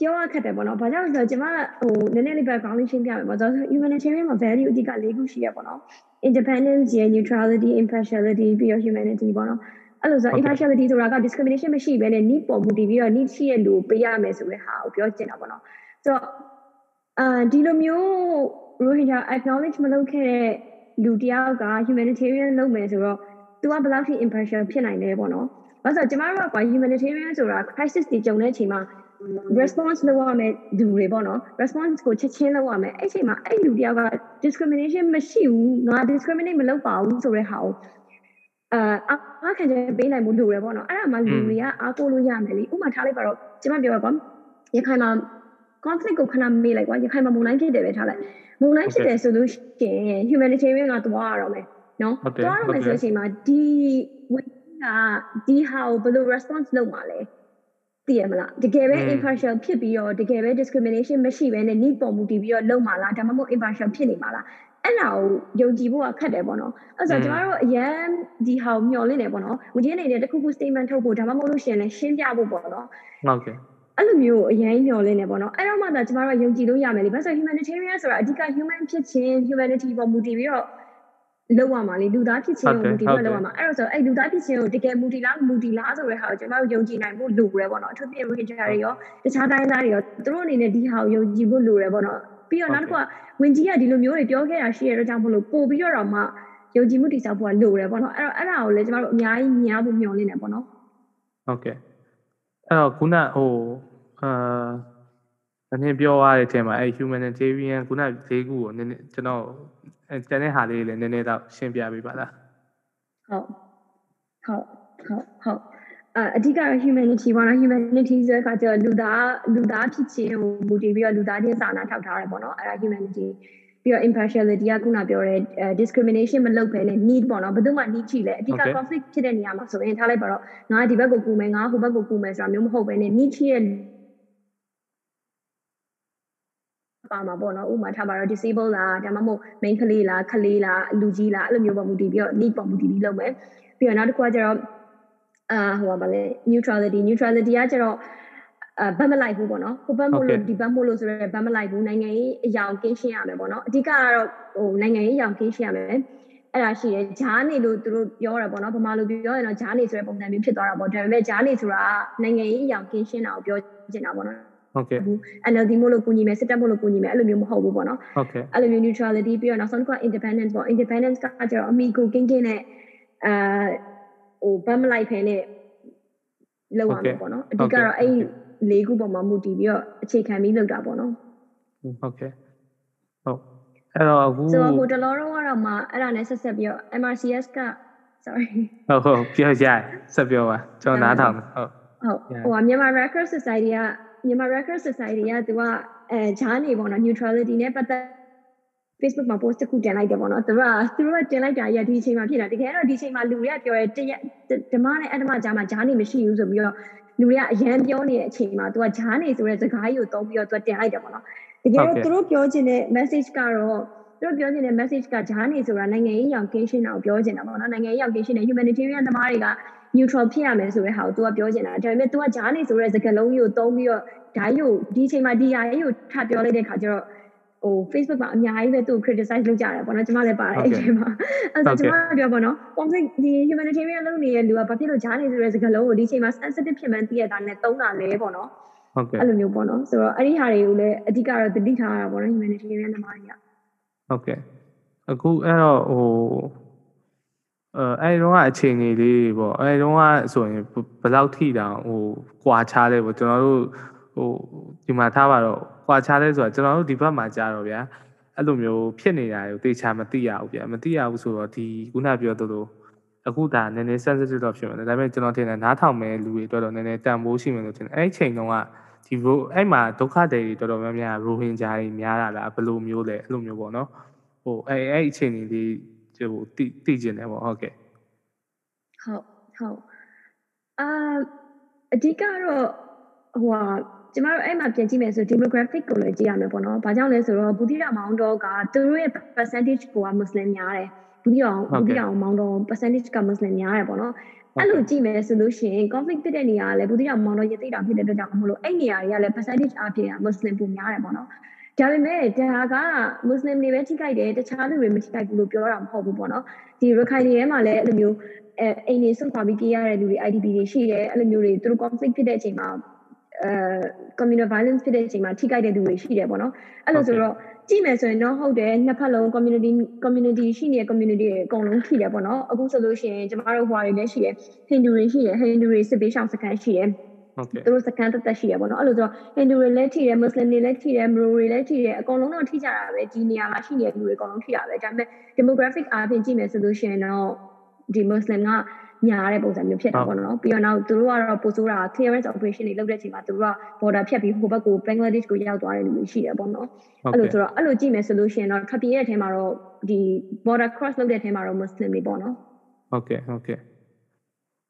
ပြောရခက်တယ်ပေါ့နော်။ဘာကြောင့်လဲဆိုတော့ကျမဟိုနည်းနည်းလေး background ရှင်းပြမယ်ပေါ့။ဆိုတော့ humanitarian မှာ value အဓိက၄ခုရှိရပေါ့နော်။ independence ရယ် neutrality impartiality ပြီးတော့ humanity ပေါ့နော်။အဲ့လိုဆို impartiality ဆိုတာက discrimination မရှိဘဲနဲ့ need ပေါ်မူတည်ပြီးတော့ need ရှိတဲ့လူကိုပေးရမယ်ဆိုတဲ့ဟာကိုပြောချင်တာပေါ့နော်။ဆိုတော့အာဒီလိုမျိုး Rohingya acknowledge မလုပ်ခဲ့တဲ့ လူတယောက်က humanitarian လုပ်မယ်ဆိုတော့ तू ကဘယ်လောက်ထိ impartial ဖြစ်နိုင်လဲပေါ့နော်။ဘာလို့ဆိုတော့ကျမတို့က humanitarian ဆိုတာ crisis တွေကြုံတဲ့အချိန်မှာ response လုပ်ရမယ်လူတွေပေါ့နော် response ကိုချက်ချင်းလုပ်ရမယ်အဲ့ချိန်မှာအဲ့လူတယောက်က discrimination မရှိဘူးငါ discriminate မလုပ်ပါဘူးဆိုတဲ့ဟာကိုအာအားခံချက်ပေးနိုင်မှုလိုတယ်ပေါ့နော်အဲ့ဒါမှလူတွေကအားကိုးလို့ရမယ်လေဥပမာထားလိုက်ပါတော့ကျမပြောပါကွာရခိုင်မှာ conflict ကိုခဏမေးလိုက်ကွာရခိုင်မှာမုန်တိုင်းဖြစ်တယ်ပဲထားလိုက်မုန်တိုင်းဖြစ်တယ်ဆိုလို့ရှိရင် humanitarian ကသွားရတော့မယ်နော်သွားရမယ်ဆိုတဲ့အချိန်မှာဒီဝင်ကဒီဟာကိုဘယ်လို response လုပ်မှာလဲသိရမလားတကယ်ပဲ impartial ဖြစ်ပြီးတော့တကယ်ပဲ discrimination မရှိဘဲနဲ့ need ပေါ်မူတည်ပြီးတော့လုပ်မှာလားဒါမှမဟုတ် impartial ဖြစ်နေမှာလားအဲ့ဒါကိုယုံကြည်ဖို့ကခက်တယ်ပေါ့နော်အဲ့ဆိုကျမတို့အရန်ဒီဟာကိုမျှော်လင့်နေပေါ့နော်ဝန်ကြီးအနေနဲ့တခုခု statement ထုတ်ဖို့ဒါမှမဟုတ်လို့ရှိရင်လည်းရှင်းပြဖို့ပေါ့နော်ဟုတ်ကဲ့ အဲ့လိုမျိုးအရင်မျှော်လင့်နေပေါ့နော်အဲ့တော့မှသာကျမတို့ကယုံကြည်လို့ရမယ်လေဘာလို့ဆို humanitarian ဆိုတာအဓိက human ဖြစ်ခြင်း humanity ပေါ်မူတည်ပြီးတော့လောက်ရမှာလေလူသားဖြစ်ခြင်းကိုမူတည်ပြီးလောက်ရမှာအဲ့တော့ဆိုအဲ့လူသားဖြစ်ခြင်းကိုတကယ်မူတည်လားမူတည်လားဆိုတဲ့ဟာကိုကျွန်တော်တို့ယုံကြည်နိုင်ဖို့လိုရဲပေါ့နော်အထူးသဖြင့် Rohingya တွေရောတခြားတိုင်းသားတွေရောသူတို့အနေနဲ့ဒီဟာကိုယုံကြည်ဖို့လိုရဲပေါ့နော်ပြီးတော့နောက်တစ်ခုကဝင်ကြီးကဒီလိုမျိုးတွေပြောခဲ့တာရှိရတဲ့ကြောင့်မလို့ပို့ပြီးတော့မှယုံကြည်မှုတည်ဆောက်ဖို့ကလိုရဲပေါ့နော်အဲ့တော့အဲ့ဒါကိုလည်းကျွန်တော်တို့အများကြီးမြင်ရဖို့မျှော်လင့်နေပေါ့နော်ဟုတ်ကဲ့ အဲ့တော့ခုနဟိုအာနည်းနည်းပြောရတဲ့အချိန်မှာအဲ humanitarian ခုန၄ခုကိုနည်းနည်းကျွန်တော်အဲကျန်တဲ့ဟာလေးလည်းနည်းနည်းတော့ရှင်းပြပေးပါလားဟုတ်ဟုတ်ဟုတ်ဟုတ်အဓိကတော့ humanity ပေါ့နော် humanity ဆိုတဲ့အခါကျတော့လူသားလူသားဖြစ်ခြင်းကိုမူတည်ပြီးတော့လူသားချင်းစာနာထောက်ထားတယ်ပေါ့နော်အဲ့ဒါ humanity ပြီးတော့ impartiality ကခုနပြောတဲ့ discrimination မလုပ်ဘဲနဲ့ need ပေါ့နော်ဘယ်သူမှ need ရှိလဲအဓိက conflict ဖြစ်တဲ့နေရာမှာဆိုရင်ထားလိုက်ပါတော့ငါဒီဘက်ကိုကူမယ်ငါဟိုဘက်ကိုကူမယ်ဆိုတာမျိုးမဟုတ်ဘဲနဲ့ need ရှိတဲ့ပါမှာပေါ့နော်ဥမာထားပါတော့ disable လားဒါမှမဟုတ် main ကလေးလားခလေးလားလူကြီးလားအဲ့လိုမျိုးပေါ်မူတည်ပြီးတော့ need ပေါ်မူတည်ပြီးလုပ်မယ်ပြီးတော့နောက်တစ်ခုကကျတော့အာဟိုပါလေ neutrality neutrality ကကျတော့ အဘတ်မလိုက်ဘူးပေါ့နော်ဟိုဘက်မို့လို့ဒီဘက်မို့လို့ဆိုတော့ဘတ်မလိုက်ဘူးနိုင်ငံရေးအယောင်ကင်းရှင်းရမယ်ပေါ့နော်အဓိကကတော့ဟိုနိုင်ငံရေးအယောင်ကင်းရှင်းရမယ်အဲ့ဒါရှိတယ်ဂျားနေလို့သူတို့ပြောတာပေါ့နော်ဗမာလိုပြောရင်တော့ဂျားနေဆိုတဲ့ပုံစံမျိုးဖြစ်သွားတာပေါ့ဒါပေမဲ့ဂျားနေဆိုတာနိုင်ငံရေးအယောင်ကင်းရှင်းတာကိုပြောချင်တာပေါ့နော်ဟုတ်ကဲ့ NLD မို့လို့ကူညီမယ်စစ်တပ်မို့လို့ကူညီမယ်အဲ့လိုမျိုးမဟုတ်ဘူးပေါ့နော်ဟုတ်ကဲ့အဲ့လိုမျိုး neutrality ပြီးတော့နောက်ဆုံးတစ်ခုက independence ပေါ့ independence ကကျတော့အမိကိုကင်းကင်းနဲ့အာဟိုဘတ်မလိုက်ဖဲနဲ့လောက်ရမှာပေါ့နော်အဓိကတော့အဲ့ လေးခုပေါ်မှာမူတည်ပြီးတော့အခြေခံပြီးလုပ်တာပေါ့နော်ဟုတ်ကဲ့ဟုတ်အဲ့တော့အခုဆိုတော့ဟိုတလောတော့ကတော့မှအဲ့ဒါနဲ့ဆက်ဆက်ပြီးတော့ MRCS က sorry ဟုတ်ဟုတ်ပြောကြဆက်ပြောပါကျွန်တော်နားထောင်ဟုတ်ဟုတ်ဟိုမြန်မာ Record Society ကမြန်မာ Record Society ကသူကအဲဂျားနေပေါ့နော် neutrality နဲ့ပတ်သက် Facebook မှာ post တစ်ခုတင်လိုက်တယ်ပေါ့နော်သူတို့ကသူတို့ကတင်လိုက်တာရဒီအချိန်မှာဖြစ်တာတကယ်တော့ဒီအချိန်မှာလူတွေကပြောရဲတရက်ဓမ္မနဲ့အတ္တမကြားမှာဂျားနေမရှိဘူးဆိုပြီးတော့ လူတွေကအရန်ပြောနေတဲ့အချိန်မှာသူကဂျားနေဆိုတဲ့စကားကြီးကိုသုံးပြီးတော့သူတင်လိုက်တယ်ပေါ့နော်တကယ်တော့သူတို့ပြောချင်တဲ့ message ကတော့သူတို့ပြောချင်တဲ့ message ကဂျားနေဆိုတာနိုင်ငံရေးရောင်ကင်းရှင်းတာကိုပြောချင်တာပေါ့နော်နိုင်ငံရေးရောင်ကင်းရှင်းတဲ့ humanitarian သမားတွေက neutral ဖြစ်ရမယ်ဆိုတဲ့ဟာကို तू ကပြောချင်တာဒါပေမဲ့ तू ကဂျားနေဆိုတဲ့စကားလုံးကြီးကိုသုံးပြီးတော့ဓာတ်ရုပ်ဒီအချိန်မှာဒီဟာကြီးကိုထပ်ပြောလိုက်တဲ့ခါကျတော့ ဟို Facebook မှာအများကြီးပဲသူ့ criticize လုပ်ကြတယ်ပေါ့နော်ကျွန်မလည်းပါတယ်အဲ့ဒီမှာအဲ့ဒါကျွန်မပြောပေါ့နော် conflict ဒီ humanitarian လုပ်နေတဲ့လူကဘာဖြစ်လို့ဂျားနေဆိုတဲ့စကားလုံးကိုဒီအချိန်မှာ sensitive ဖြစ်မှန်းသိရတာနဲ့သုံးတာလဲပေါ့နော်ဟုတ်ကဲ့အဲ့လိုမျိုးပေါ့နော်ဆိုတော့အဲ့ဒီဟာတွေကိုလည်းအဓိကတော့တတိထားရတာပေါ့နော် humanitarian သမားတွေကဟုတ်ကဲ့အခုအဲ့တော့ဟိုအဲအဲ့တော့အချိန်ကြီးလေးပေါ့အဲ့တော့ဆိုရင်ဘယ်လောက်ထိတောင်ဟိုကွာခြားလဲပေါ့ကျွန်တော်တို့ ဟိုဒီမှာထားပါတော့ကွာခြားလဲဆိုတာကျွန်တော်တို့ဒီဘက်မှာကြာတော့ဗျာအဲ့လိုမျိုးဖြစ်နေတာကိုတေချာမသိရဘူးဗျာမသိရဘူးဆိုတော့ဒီခုနပြောသလိုအခုဒါနည်းနည်း sensitive တော့ဖြစ်မှာဒါပေမဲ့ကျွန်တော်ထင်တယ်နားထောင်မဲ့လူတွေတော်တော်နည်းနည်းတန်ဖိုးရှိမယ်လို့ထင်တယ်အဲ့ဒီချိန်တုန်းကဒီရိုအဲ့မှာဒုက္ခတွေတော်တော်များများရိုဟင်ဂျာတွေများတာလားဘယ်လိုမျိုးလဲအဲ့လိုမျိုးပေါ့နော်ဟိုအဲ့အဲ့အချိန်လေးလေးဟိုတိတိကျင်တယ်ပေါ့ဟုတ်ကဲ့ဟုတ်ဟုတ်အာအဓိကတော့ဟိုဟာ ကျမတို့အဲ့မှာပြန်ကြည့်မယ်ဆို demographic ကိုလည်းကြည့်ရမယ်ပေါ့နော်။ဘာကြောင့်လဲဆိုတော့ဘူးတိရမောင်တော်ကသူတို့ရဲ့ percentage ကိုက Muslim များတယ်။ဘူးတိအောင်ဘူးတိအောင်မောင်တော် percentage က Muslim များတယ်ပေါ့နော်။အဲ့လိုကြည့်မယ်ဆိုလို့ရှိရင် conflict ဖြစ်တဲ့နေရာကလည်းဘူးတိအောင်မောင်တော်ရသိတာဖြစ်တဲ့အတွက်ကြောင့်မလို့အဲ့နေရာတွေကလည်း percentage အပြင်က Muslim ပုံများတယ်ပေါ့နော်။ဒါပေမဲ့ဒါက Muslim တွေပဲထိခိုက်တယ်တခြားလူတွေမထိခိုက်ဘူးလို့ပြောတာမဟုတ်ဘူးပေါ့နော်။ဒီရခိုင်တွေထဲမှာလည်းအဲ့လိုမျိုးအဲအိမ်နေဆွန့်ခွာပြီးပြေးရတဲ့လူတွေ IDP တွေရှိတယ်အဲ့လိုမျိုးတွေသူတို့ conflict ဖြစ်တဲ့အချိန်မှာ အဲ communal violence ဖြစ်တဲ့အချိန်မှာထိခိုက်တဲ့လူတွေရှိတယ်ပေါ့နော်အဲ့လိုဆိုတော့ကြည့်မယ်ဆိုရင်တော့ဟုတ်တယ်နှစ်ဖက်လုံး community community ရှိနေတဲ့ community တွေအကုန်လုံးထိတယ်ပေါ့နော်အခုဆိုလို့ရှိရင်ကျမတို့ဟွာတွေလည်းရှိတယ်ဟိန္ဒူတွေရှိတယ်ဟိန္ဒူတွေစစ်ပေးရှောင်စခန်းရှိတယ်ဟုတ်ကဲ့သူတို့စကန်တက်တက်ရှိရပေါ့နော်အဲ့လိုဆိုတော့ဟိန္ဒူတွေလည်းထိတယ်မွတ်စလင်တွေလည်းထိတယ်မရိုတွေလည်းထိတယ်အကုန်လုံးတော့ထိကြတာပဲဒီနေရာမှာရှိနေတဲ့လူတွေအကုန်လုံးထိတာပဲဒါပေမဲ့ demographic အားဖြင့်ကြည့်မယ်ဆိုလို့ရှိရင်တော့ဒီ muslim က ညားတဲ့ပုံစံမျိုးဖြစ်တာပေါ့နော်ပြီးတော့နောက်သူတို့ကတော့ပို့ဆိုးတာ clearance operation တွေလုပ်တဲ့အချိန်မှာသူတို့က border ဖြတ်ပြီးဟိုဘက်ကို Bangladesh ကိုရောက်သွားတဲ့လူတွေရှိတယ်ပေါ့နော်အဲ့လိုဆိုတော့အဲ့လိုကြည့်မယ်ဆိုလို့ရှိရင်တော့ထွက်ပြေးတဲ့အထဲမှာတော့ဒီ border cross လုပ်တဲ့အထဲမှာတော့ muslim တွေပေါ့နော်ဟုတ်ကဲ့ဟုတ်ကဲ့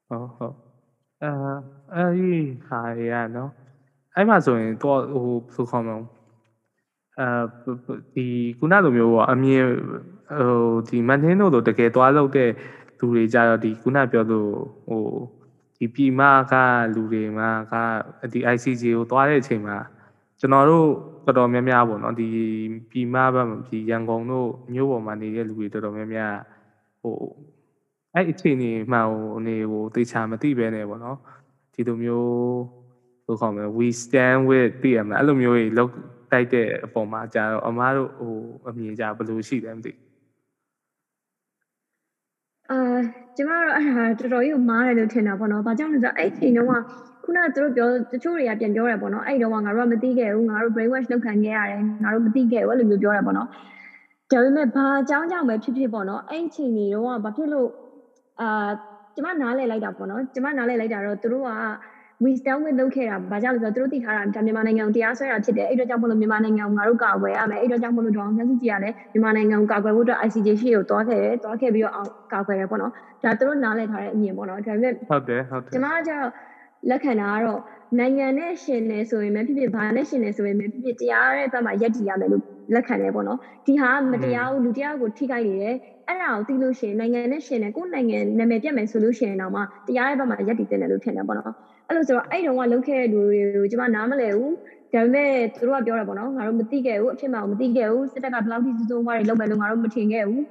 ဟုတ်ဟုတ်အာအဲ့ဒီဟာရနော်အဲ့မှာဆိုရင်တော့ဟိုဘယ်လိုခေါ်မလဲအဲဒီခုနလိုမျိုးပေါ့အမြင်ဟိုဒီမန်တင်းတို့လိုတကယ်သွားလို့တဲ့ လူတွေကြတော့ဒီခုနပြောလို့ဟိုဒီပြည်မကလူတွေမှာကဒီ ICJ ကိုသွားတဲ့အချိန်မှာကျွန်တော်တို့တော်တော်များများပေါ့နော်ဒီပြည်မဘက်မှာဒီရန်ကုန်တို့မြို့ပေါ်မှာနေတဲ့လူတွေတော်တော်များများဟိုအဲ့အခြေအနေမှဟိုအနေဟိုတေချာမသိပဲနေပေါ့နော်ဒီလိုမျိုးဘယ်လိုခေါ်မလဲ we stand with တည်ရမလားအဲ့လိုမျိုးကြီးလောက်တိုက်တဲ့အပေါ်မှာကြာတော့အမားတို့ဟိုအမြင်ကြဘယ်လိုရှိတယ်မသိအာ ကျမတို့အဲ့ဒါတော်တော်ကြီးကိုမားတယ်လို့ထင်တာပေါ့နော်။ဘာကြောင့်လဲဆိုတော့အဲ့ချိန်တုန်းကခုနကသူတို့ပြောတချို့တွေကပြန်ပြောတယ်ပေါ့နော်။အဲ့တုန်းကငါတို့ကမသိခဲ့ဘူးငါတို့ brain wash လုပ်ခံခဲ့ရတယ်ငါတို့မသိခဲ့ဘူးအဲ့လိုမျိုးပြောတယ်ပေါ့နော်။ဒါပေမဲ့ဘာအကြောင်းကြောင့်ပဲဖြစ်ဖြစ်ပေါ့နော်။အဲ့ချိန်ကြီးတုန်းကဘာဖြစ်လို့အာကျမနားလဲလိုက်တာပေါ့နော်။ကျမနားလဲလိုက်တာတော့သူတို့က wisdom with လုပ်ခဲ့တာဘာကြောင့်လဲဆိုတော့သူတို့သိထားတာဒါမြန်မာနိုင်ငံကိုတရားစွဲတာဖြစ်တယ်အဲ့တော့ကြောင့်မလို့မြန်မာနိုင်ငံကိုငါတို့ကာကွယ်ရမယ်အဲ့တော့ကြောင့်မလို့ဒေါအောင်ဆန်းစုကြည်ကလည်းမြန်မာနိုင်ငံကိုကာကွယ်ဖို့အတွက် ICJ ရှိကိုတွားခဲ့တယ်တွားခဲ့ပြီးတော့အောင်ကာကွယ်တယ်ပေါ့နော်ဒါသူတို့နားလည်ထားတဲ့အမြင်ပေါ့နော်ဒါပေမဲ့ဟုတ်တယ်ဟုတ်တယ်ကျမကကျတော့လက်ခံတာကတော့နိုင်ငံနဲ့ရှင်နေဆိုရင်မဖြစ်ဖြစ်ဘာနဲ့ရှင်နေဆိုရင်မဖြစ်ဖြစ်တရားရဲ့ဘက်မှာယက်တည်ရမယ်လို့လက်ခံတယ်ပေါ့နော်ဒီဟာမတရားဘူးလူတရားကိုထိခိုက်နေတယ်အဲ့ဒါကိုသိလို့ရှိရင်နိုင်ငံနဲ့ရှင်နေကိုယ်နိုင်ငံနာမည်ပြတ်မယ်ဆိုလို့ရှိရင်တော့မှတရားရဲ့ဘက်မှာယက်တည်တင်တယ်လို့ထင်တယ်ပေါ့နော် အဲ့လိုဆိုတော့အဲ့တုန်းကလုပ်ခဲ့တဲ့လူတွေကိုကျမနားမလဲဘူးဒါပေမဲ့သူတို့ကပြောတယ်ပေါ့နော်ငါတို့မသိခဲ့ဘူးအဖြစ်မှမသိခဲ့ဘူးစစ်တပ်ကဘယ်လောက်ထိစုစုံဝါးတွေလုပ်မယ်လို့ငါတို့မထင်ခဲ့ဘူး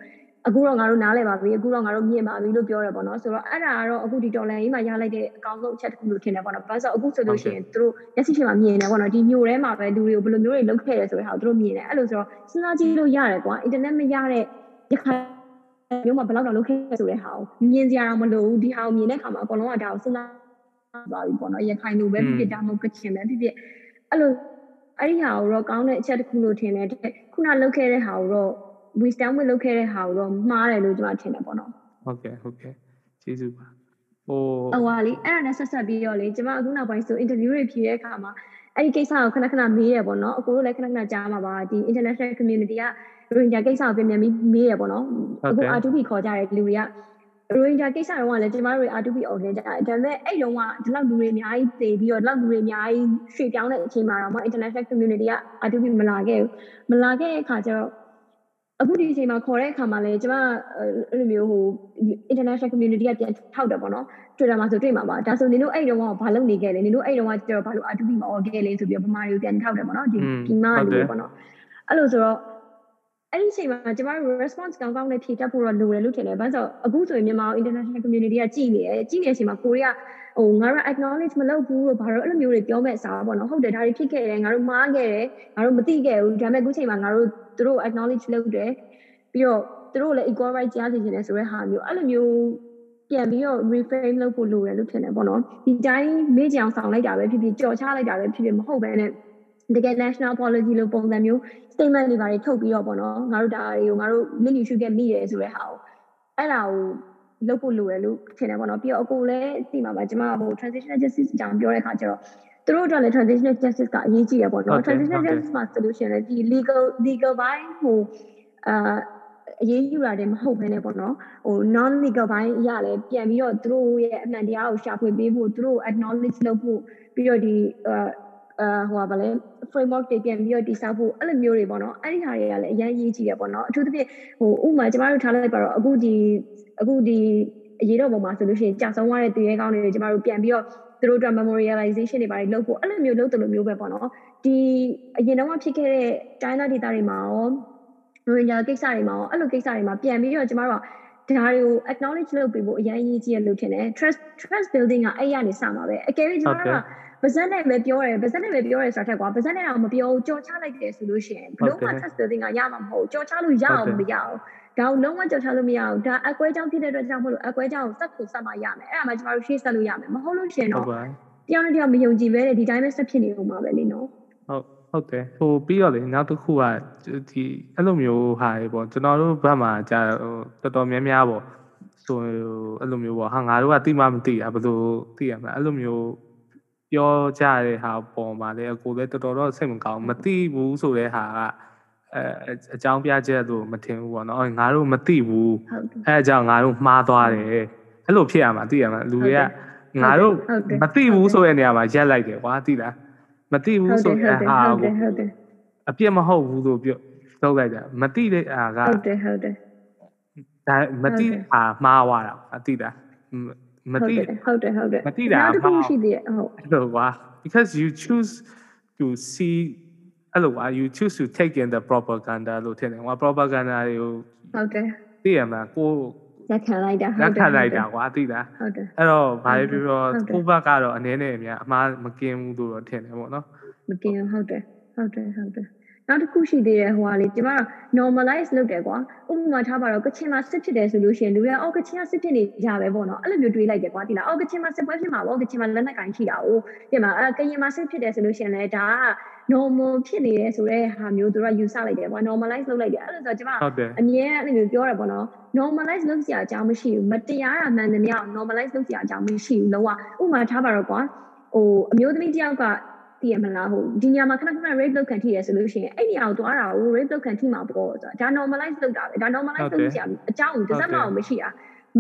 အခုတော့ငါတို့နားလဲပါပြီအခုတော့ငါတို့မြင်ပါပြီလို့ပြောတယ်ပေါ့နော်ဆိုတော့အဲ့ဒါကတော့အခုဒီတော်လန်ရေးမှာရလိုက်တဲ့အကောင်းဆုံးအချက်တစ်ခုလို့ထင်တယ်ပေါ့နော်ဘာလို့ဆိုအခုဆိုလို့ရှိရင်သူတို့ရက်စီရှင်မှာမြင်တယ်ပေါ့နော်ဒီမျိုးထဲမှာပဲလူတွေကိုဘယ်လိုမျိုးတွေလုပ်ခဲ့ရဲဆိုတဲ့ဟာကိုသူတို့မြင်တယ်အဲ့လိုဆိုတော့စဉ်းစားကြည့်လို့ရတယ်ကွာအင်တာနက်မရတဲ့ရခိုင်မျိုးမှာဘယ်လောက်တော့လုပ်ခဲ့ဆိုတဲ့ဟာကိုမြင်စရာတော့မလိုဘူးဒီဟာကိုမြင်တဲ့အခါမှာအကုန်လုံးကဒါကိုစဉ်းစား သွားပြီပေါ့နော်ရခိုင်လိုပဲဖြစ်ဖြစ်ဒါမှမဟုတ်ကချင်ပဲဖြစ်ဖြစ်အဲ့လိုအဲ့ဒီဟာကိုတော့ကောင်းတဲ့အချက်တစ်ခုလို့ထင်တယ်ခုနလုပ်ခဲ့တဲ့ဟာကိုတော့ wisdom ဝင်လုပ်ခဲ့တဲ့ဟာကိုတော့မှားတယ်လို့ကျွန်မထင်တယ်ပေါ့နော်ဟုတ်ကဲ့ဟုတ်ကဲ့ကျေးဇူးပါဟိုဟိုဟာလေအဲ့ဒါနဲ့ဆက်ဆက်ပြီးတော့လေကျွန်မအခုနောက်ပိုင်းဆို interview တွေဖြေတဲ့အခါမှာအဲ့ဒီကိစ္စကိုခဏခဏမေးရပေါ့နော်အကိုတို့လည်းခဏခဏကြားမှာပါဒီ international community ကရိုဟင်ဂျာကိစ္စကိုပြန်ပြန်ပြီးမေးရပေါ့နော်အခု R2P ခေါ်ကြတဲ့လူတွေက ရိုဟင်ဂျာကိစ္စတော့လည်းကျမတို့ R2P organize ကြတယ်ဒါပေမဲ့အဲ့တုန်းကဒီလောက်လူတွေအများကြီးတည်ပြီးတော့ဒီလောက်လူတွေအများကြီးရွှေ့ပြောင်းတဲ့အချိန်မှာတော့ international community က R2P မလာခဲ့ဘူးမလာခဲ့တဲ့အခါကျတော့အခုဒီအချိန်မှာခေါ်တဲ့အခါမှာလည်းကျမအဲ့လိုမျိုးဟို international community ကပြန်ထောက်တယ်ပေါ့နော် Twitter မှာဆိုတွေ့မှာပါဒါဆိုနင်တို့အဲ့တုန်းကဘာလုပ်နေခဲ့လဲနင်တို့အဲ့တုန်းကကျတော့ဘာလို့ R2P မှာ org လဲဆိုပြီးတော့ဗမာတွေကိုပြန်ထောက်တယ်ပေါ့နော်ဒီဒီမှာလူတွေပေါ့နော်အဲ့လိုဆိုတော့ အဲ့ဒီအချိန်မှာကျမတို့ response ကောင်းကောင်းနဲ့ဖြေတတ်ဖို့တော့လိုတယ်လို့ထင်တယ်။ဘာလို့ဆိုအခုဆိုရင်မြန်မာ international community ကကြည်နေတယ်။ကြည်နေတဲ့အချိန်မှာကိုရီးယားဟိုငါတို့ acknowledge မလုပ်ဘူးလို့ဘာလို့အဲ့လိုမျိုးတွေပြောမဲ့အစားပေါ့နော်။ဟုတ်တယ်ဒါတွေဖြစ်ခဲ့တယ်ငါတို့မှားခဲ့တယ်ငါတို့မသိခဲ့ဘူးဒါပေမဲ့အခုချိန်မှာငါတို့သူတို့ acknowledge လုပ်တယ်ပြီးတော့သူတို့လည်း equal right ကြားစီခြင်းတယ်ဆိုတဲ့ဟာမျိုးအဲ့လိုမျိုးပြန်ပြီးတော့ reframe လုပ်ဖို့လိုတယ်လို့ထင်တယ်ပေါ့နော်ဒီတိုင်းမေ့ကြအောင်ဆောင်လိုက်တာပဲဖြစ်ဖြစ်ကြော်ချလိုက်တာပဲဖြစ်ဖြစ်မဟုတ်ဘဲနဲ့ တကယ် national policy လို့ပုံစံမျိုး statement တွေပါတွေထုတ်ပြီးတော့ပေါ့နော်ငါတို့ဒါတွေကိုငါတို့လစ်လျူရှုခဲ့မိတယ်ဆိုတဲ့ဟာကိုအဲ့ဒါကိုလုပ်ဖို့လိုတယ်လို့ထင်တယ်ပေါ့နော်ပြီးတော့အကိုလည်းသိမှာပါကျွန်မဟို transitional justice အကြောင်းပြောတဲ့အခါကျတော့သူတို့အတွက်လည်း transitional justice ကအရေးကြီးတယ်ပေါ့နော် transitional justice မှာ solution လည်းဒီ legal legal ဘိုင်းဟိုအာအရေးယူတာတည်းမဟုတ်ဘဲနဲ့ပေါ့နော်ဟို non legal ဘိုင်းအရာလည်းပြန်ပြီးတော့သူတို့ရဲ့အမှန်တရားကိုရှာဖွေပေးဖို့သူတို့ acknowledge လုပ်ဖို့ပြီးတော့ဒီ အာအာဟိုပါလေ framework တွေပြန်ပြီးတော့တည်ဆောက်ဖို့အဲ့လိုမျိုးတွေပေါ့နော်အဲ့ဒီဟာတွေကလည်းအရင်ရေးကြည့်ရပေါ့နော်အထူးသဖြင့်ဟိုဥမာကျမတို့ထားလိုက်ပါတော့အခုဒီအခုဒီအရေးတော်ပုံမှာဆိုလို့ရှိရင်ကြာဆုံးသွားတဲ့တည်ရဲကောင်းတွေကျမတို့ပြန်ပြီးတော့သူတို့အတွက် memorialization တွေပါတယ်လုပ်ဖို့အဲ့လိုမျိုးလုပ်တယ်လို့မျိုးပဲပေါ့နော်ဒီအရင်တော့ဖြစ်ခဲ့တဲ့ China data တွေမှာရောရိုဟင်ဂျာကိစ္စတွေမှာရောအဲ့လိုကိစ္စတွေမှာပြန်ပြီးတော့ကျမတို့ကဒါတွေကို acknowledge လုပ်ပေးဖို့အရင်ရေးကြီးရလို့ထင်တယ် trust trust building ကအဲ့ရနေစမှာပဲအကယ်၍ကျမတို့က ပါဇက်နဲ့ပဲပြောတယ်ပါဇက်နဲ့ပဲပြောတယ်ဆိုတာထက်ကွာပါဇက်နဲ့တော့မပြောကြော်ချလိုက်တယ်ဆိုလို့ရှိရင်ဘလို့မှ trust building ကရမှာမဟုတ်ကြော်ချလို့ရအောင်မရအောင်ဒါကိုလုံးဝကြော်ချလို့မရအောင်ဒါအကွဲကြောင့်ဖြစ်တဲ့အတွက်ကြောင့်မလို့အကွဲကြောင့်စက်ကိုစက်မှရမယ်အဲ့ဒါမှကျမတို့ရှေ့ဆက်လို့ရမယ်မဟုတ်လို့ရှိရင်တော့တယောက်နဲ့တယောက်မယုံကြည်ပဲဒီတိုင်းပဲဆက်ဖြစ်နေဦးမှာပဲလေနော်ဟုတ်ဟုတ်တယ်ဟိုပြီးတော့လေနောက်တစ်ခုကဒီအဲ့လိုမျိုးဟာရေပေါ့ကျွန်တော်တို့ဘက်မှာကြာဟိုတော်တော်များများပေါ့ဆိုအဲ့လိုမျိုးပေါ့ဟာငါတို့ကတိမမသိတာဘယ်လိုသိရမလဲအဲ့လိုမျိုး ပြောကြတဲ့ဟာပေါ်မှာလေအကိုလည်းတော်တော်တော့စိတ်မကောင်းမသိဘူးဆိုတဲ့ဟာကအဲအကြောင်းပြချက်လို့မထင်ဘူးပေါ့နော်ငါတို့မသိဘူးအဲအကြောင်းငါတို့မှားသွားတယ်အဲ့လိုဖြစ်ရမှာသိရမှာလူတွေကငါတို့မသိဘူးဆိုတဲ့နေရာမှာရက်လိုက်တယ်ကွာသိလားမသိဘူးဆိုတဲ့ဟာကိုအပြစ်မဟုတ်ဘူးလို့ပြောထုတ်လိုက်တာမသိတဲ့ဟာကဟုတ်တယ်ဟုတ်တယ်ဒါမသိဟာမှားသွားတာအသိတာ မသိဟုတ်တယ်ဟုတ်တယ်မသိတာမှားရှိသေးတယ်ဟုတ်အဲ့လိုကွာ because you choose to see အဲ့လိုကွာ you choose to take in the propaganda လို့ထင်တယ်ကွာ propaganda တွေကိုဟုတ်တယ်သိရမှာကိုလက်ခံလိုက်တာလက်ခံလိုက်တာကွာသိလားဟုတ်တယ်အဲ့တော့ဘာပဲပြောပြောကိုဘက်ကတော့အနေနဲ့အများအမှားမကင်းဘူးလို့တော့ထင်တယ်ပေါ့နော်မကင်းဟုတ်တယ်ဟုတ်တယ်ဟုတ်တယ် နောက်တစ်ခုရှိသေးတယ်ဟိုကလေကျမ normalize လုပ်တယ်ကွာဥပမာထားပါတော့ကချင်မှာစစ်ဖြစ်တယ်ဆိုလို့ရှိရင်လူတွေကအော်ကချင်ကစစ်ဖြစ်နေကြပဲပေါ့နော်အဲ့လိုမျိုးတွေးလိုက်တယ်ကွာဒီလားအော်ကချင်မှာစစ်ပွဲဖြစ်မှာပေါ့ကချင်မှာလက်နက်ကင်ရှိတာ哦ဒီမှာအဲကရင်မှာစစ်ဖြစ်တယ်ဆိုလို့ရှိရင်လည်းဒါက normal ဖြစ်နေတယ်ဆိုတဲ့ဟာမျိုးတို့ကယူဆလိုက်တယ်ကွာ normalize လုပ်လိုက်တယ်အဲ့လိုဆိုတော့ကျမအမြဲအဲ့လိုမျိုးပြောရပေါ့နော် normalize လုပ်စရာအကြောင်းမရှိဘူးမတရားတာမှန်သမျှ normalize လုပ်စရာအကြောင်းမရှိဘူးလုံးဝဥပမာထားပါတော့ကွာဟိုအမျိုးသမီးတယောက်က သိရမလားဟိုဒီညမှာခဏခဏ rape လုပ်ခံထိရဆိုလို့ရှိရင်အဲ့ဒီအောင်သွားတာကို rape လုပ်ခံထိမှာပေါ့ဆိုတော့ဒါ normalize လုပ်တာပဲဒါ normalize လုပ်စရာအကြောင်းတစ်စက်မှမရှိတာ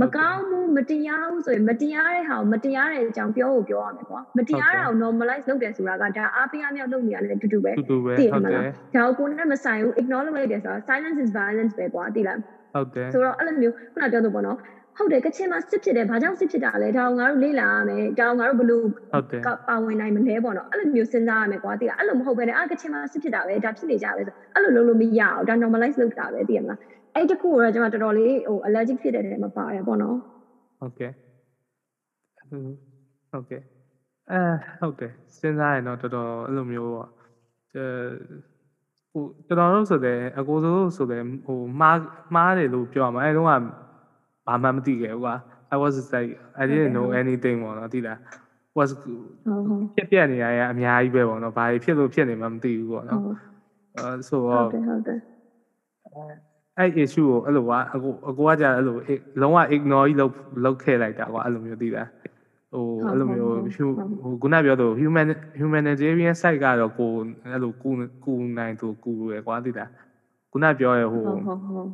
မကောင်းဘူးမတရားဘူးဆိုရင်မတရားတဲ့ဟာကိုမတရားတဲ့အကြောင်းပြောဖို့ပြောရမယ်ကွာမတရားတာကို normalize လုပ်တယ်ဆိုတာကဒါအားပေးအားမြောက်လုပ်နေရတယ်တူတူပဲတူတူပဲဟုတ်တယ်ဒါကိုကိုယ်နဲ့မဆိုင်ဘူး ignore လုပ်လိုက်တယ်ဆိုတာ silence is violence ပဲကွာသိလားဟုတ်တယ်ဆိုတော့အဲ့လိုမျိုးခုနပြောလို့ပေါ့နော် ဟုတ်တယ်ကချင်မှာစစ်ဖြစ်တယ်ဘာကြောင့်စစ်ဖြစ်တာလဲဒါအောင်ငါတို့လေ့လာရမယ်ဒါအောင်ငါတို့ဘလို့ဟုတ်တယ်ပါဝင်နိုင်မလဲပေါ့နော်အဲ့လိုမျိုးစဉ်းစားရမယ်ကွာတိအဲ့လိုမဟုတ်ပဲねအာကချင်မှာစစ်ဖြစ်တာပဲဒါဖြစ်နေကြပဲဆိုအဲ့လိုလုပ်လို့မရအောင်ဒါ normalize လုပ်တာပဲသိရမလားအဲ့တခုတော့ကျွန်မတော်တော်လေးဟို allergic ဖြစ်တဲ့နေရာမှာပါတယ်ပေါ့နော်ဟုတ်ကဲ့ဟုတ်ကဲ့အဲဟုတ်တယ်စဉ်းစားရင်တော့တော်တော်အဲ့လိုမျိုးပေါ့အဲဟိုကျွန်တော်တို့ဆိုတဲ့အကိုတို့ဆိုတဲ့ဟိုမှားမှားတယ်လို့ပြောရမှာအဲတုန်းက ဘာမှမသိခဲ့ဘူးကွာ I was like I didn't know anything ပေါ့နော်သိလား was ဖြစ်ပြနေရအများကြီးပဲပေါ့နော်ဘာဖြစ်လို့ဖြစ်နေမှမသိဘူးပေါ့နော်အဲဆိုတော့ဟုတ်တယ်ဟုတ်တယ်အဲ့ issue ကိုအဲ့လိုကွာအကိုအကိုကကြာအဲ့လိုလုံးဝ ignore ကြီးလုပ်လုပ်ခဲ့လိုက်တာကွာအဲ့လိုမျိုးသိလားဟဟိုအဲ့လိုမျိုးဟိုခုနပြောသူ human humanitarian side ကတော့ကိုအဲ့လိုကူကူနိုင်သူကူရယ်ကွာသိလားခုနပြောရဟိုဟုတ်ဟုတ်ဟုတ်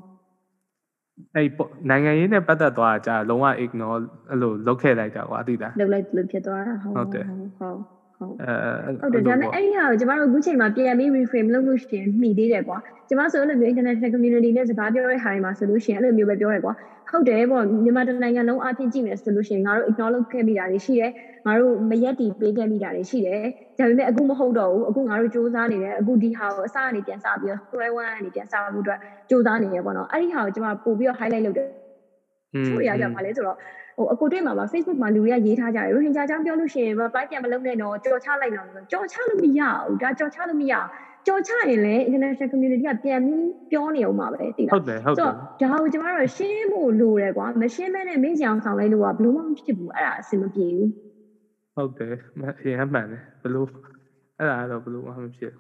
အဲ့နိုင်ငံရေးနဲ့ပတ်သက်သွားတာကြာလုံးဝ ignore အဲ့လိုလုပ်ခဲ့လိုက်တာကွာသိလားလောက်လိုက်လို့ဖြစ်သွားတာဟုတ်ဟုတ်တယ်ဟုတ် ဟုတ်ဟုတ်အဲဟုတ်တယ်ဒါပေမဲ့အဲ့ဒီဟာကိုကျမတို့အခုချိန်မှာပြန်ပြီး reframe လုပ်လို့ရှိရင်မှီသေးတယ်ကွာကျမဆိုအဲ့လိုမျိုး international community နဲ့စကားပြောတဲ့ဟာတွေမှာဆိုလို့ရှိရင်အဲ့လိုမျိုးပဲပြောရဲကွာဟုတ်တယ်ပေါ့မြန်မာတိုင်းနိုင်ငံလုံးအပြင်ကြည့်မယ်ဆိုလို့ရှိရင်ငါတို့ ignore လုပ်ခဲ့မိတာတွေရှိတယ်ငါတို့မရက်တီပေးခဲ့မိတာတွေရှိတယ်ဒါပေမဲ့အခုမဟုတ်တော့ဘူးအခုငါတို့စူးစမ်းနေတယ်အခုဒီဟာကိုအစကနေပြန်စပြီးတော့ square one ကနေပြန်စဖို့အတွက်စူးစမ်းနေရပေါ့နော်အဲ့ဒီဟာကိုကျမပို့ပြီးတော့ highlight လုပ်တယ်อืมချို့ရကြပါလဲဆိုတော့ ဟိုအကိုတွေ့မှာပါ Facebook မှာလူတွေကရေးထားကြတယ်ရိုဟင်ဂျာအကြောင်းပြောလို့ရှိရင် reply ပြန်မလုပ်နဲ့တော့ကြော်ချလိုက်တော့ဆိုကြော်ချလို့မရဘူးဒါကြော်ချလို့မရကြော်ချရင်လည်း international community ကပြန်ပြီးပြောနေအောင်ပါပဲတည်ဟုလားတ်တယ်ဟုတ်တဆိုယ်တော့ဒါကိုကျမတို့ရှင်းဖို့လိုတယ်ကွာမရှင်းမဲနဲ့မင်းစီအောင်ဆောင်လိုက်လို့ကဘလို့မှမဖြစ်ဘူးအဲ့ဒါအဆင်မပြေဘူးဟုတ်တယ်မအရင်မှန်တယ်ဘလို့အဲ့ဒါတော့ဘလို့မှမဖြစ်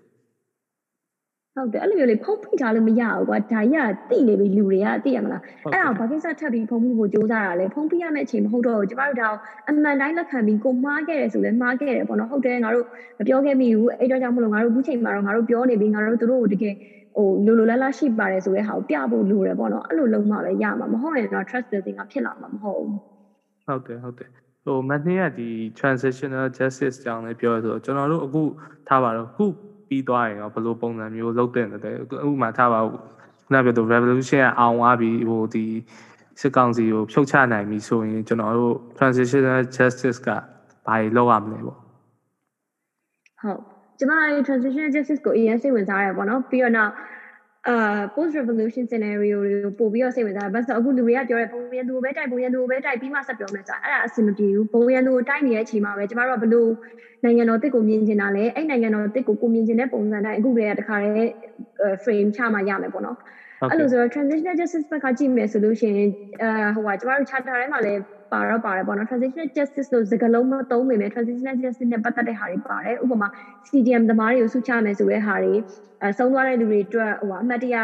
ဟုတ်တယ်အဲ့လိုမျိုးလေးဖုံးဖိထားလို့မရဘူးကွာဒါကြီးကတိနေပြီလူတွေကသိရမလားဟုတ်အဲ့ဒါကိုဘာကိစ္စထပ်ပြီးဖုံးဖိဖို့ကြိုးစားတာလဲဖုံးဖိရမယ့်အချိန်မဟုတ်တော့ဘူးကျမတို့ဒါကိုအမှန်တိုင်းလက်ခံပြီးကိုမှားခဲ့တယ်ဆိုလဲမှားခဲ့တယ်ပေါ့နော်ဟုတ်တယ်ငါတို့မပြောခဲ့မိဘူးအဲ့တော့ကြောင့်မလို့ငါတို့အခုချိန်မှာတော့ငါတို့ပြောနေပြီးငါတို့တို့ကိုတကယ်ဟိုလိုလိုလားလားရှိပါတယ်ဆိုတဲ့ဟာကိုပြဖို့လိုတယ်ပေါ့နော်အဲ့လိုလုံးမှပဲရမှာမဟုတ်ရင်တော့ trust building ကဖြစ်လာမှာမဟုတ်ဘူးဟုတ်တယ်ဟုတ်တယ်ဟိုမနေ့ကဒီ transitional justice ကြောင်းလည်းပြောရဆိုတော့ကျွန်တော်တို့အခုထားပါတော့ခု ပြီးသွားရင်တော့ဘယ်လိုပုံစံမျိုးလုပ်တဲ့လဲအခုမှထားပါခုနပြောသူ revolution ကအောင်သွားပြီးဟိုဒီစစ်ကောင်စီကိုဖြုတ်ချနိုင်ပြီဆိုရင်ကျွန်တော်တို့ transitional justice ကဘာတွေလုပ်ရမလဲပေါ့ဟုတ်ကျမရဲ့ transitional justice ကိုအရင်စိတ်ဝင်စားရပေါ့နော်ပြီးတော့နောက် အာ post revolution scenario တွေကိုပို့ပြီးတော့စိတ်ဝင်စားတယ်ဘာလို့အခုလူတွေကပြောတယ်ပုံရန်သူကိုပဲတိုက်ပုံရန်သူကိုပဲတိုက်ပြီးမှဆက်ပြောမယ်ဆိုတာအဲ့ဒါအဆင်မပြေဘူးပုံရန်သူကိုတိုက်နေတဲ့အချိန်မှာပဲကျမတို့ကဘလို့နိုင်ငံတော်တစ်ကိုမြင်ချင်တာလဲအဲ့နိုင်ငံတော်တစ်ကိုကိုမြင်ချင်တဲ့ပုံစံတိုင်းအခုတည်းကတခါတည်း frame ချမှရမယ်ပေါ့နော်ဟုတ်အဲ့ကဲ့လိုဆိုတော့ transitional justice ဘက်ကကြည့်မယ်ဆိုလို့ရှိရင်အာဟိုကကျမတို့ charter ထဲမှာလည်း ပါတော့ပါတယ်ပေါ့နော် transitional justice လို့စကားလုံးမသုံးပေမဲ့ transitional justice နဲ့ပတ်သက်တဲ့ဟာတွေပါတယ်ဥပမာ CDM သမားတွေကိုစုချမယ်ဆိုတဲ့ဟာတွေအဲဆုံးသွားတဲ့လူတွေအတွက်ဟိုအမှတ်တရ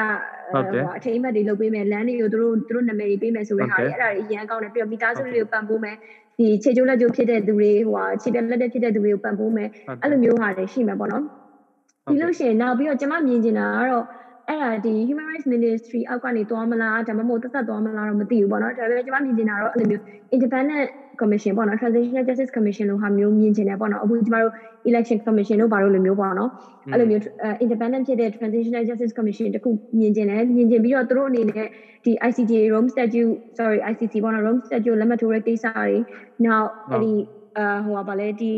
ဟိုအထိမ်းအမှတ်တွေလုပ်ပေးမယ်လမ်းတွေကိုသူတို့သူတို့နာမည်တွေပေးမယ်ဆိုတဲ့ဟာတွေအဲ့ဒါတွေအရင်ကောင်းတယ်ပြီးတော့မိသားစုတွေကိုပံ့ပိုးမယ်ဒီခြေကျိုးလက်ကျိုးဖြစ်တဲ့သူတွေဟိုဟာခြေပြက်လက်တက်ဖြစ်တဲ့သူတွေကိုပံ့ပိုးမယ်အဲ့လိုမျိုးဟာတွေရှိမှာပေါ့နော်ပြီးလို့ရှိရင်နောက်ပြီးတော့ကျွန်မမြင်ချင်တာကတော့ အဲ့ဒါဒီ human rights ministry အောက်ကနေသွားမလားဒါမှမဟုတ်တက်သက်သွားမလားတော့မသိဘူးပေါ့နော်ဒါပေမဲ့ကျွန်မမြင်ချင်တာတော့အဲ့လိုမျိုး independent commission ပေါ့နော် transitional justice commission လို့ဟာမျိုးမြင်ချင်တယ်ပေါ့နော်အခုကျွန်မတို့ election commission တို့ဘာလို့လိုမျိုးပေါ့နော်အဲ့လိုမျိုး independent ဖြစ်တဲ့ transitional justice commission တခုမြင်ချင်တယ်မြင်ချင်ပြီးတော့သူတို့အနေနဲ့ဒီ ICJ Rome Statute sorry ICC ပေါ့နော် Rome Statute လက်မှတ်ထိုးတဲ့ကိစ္စတွေနောက်အဲ့ဒီအာဟိုပါလေဒီ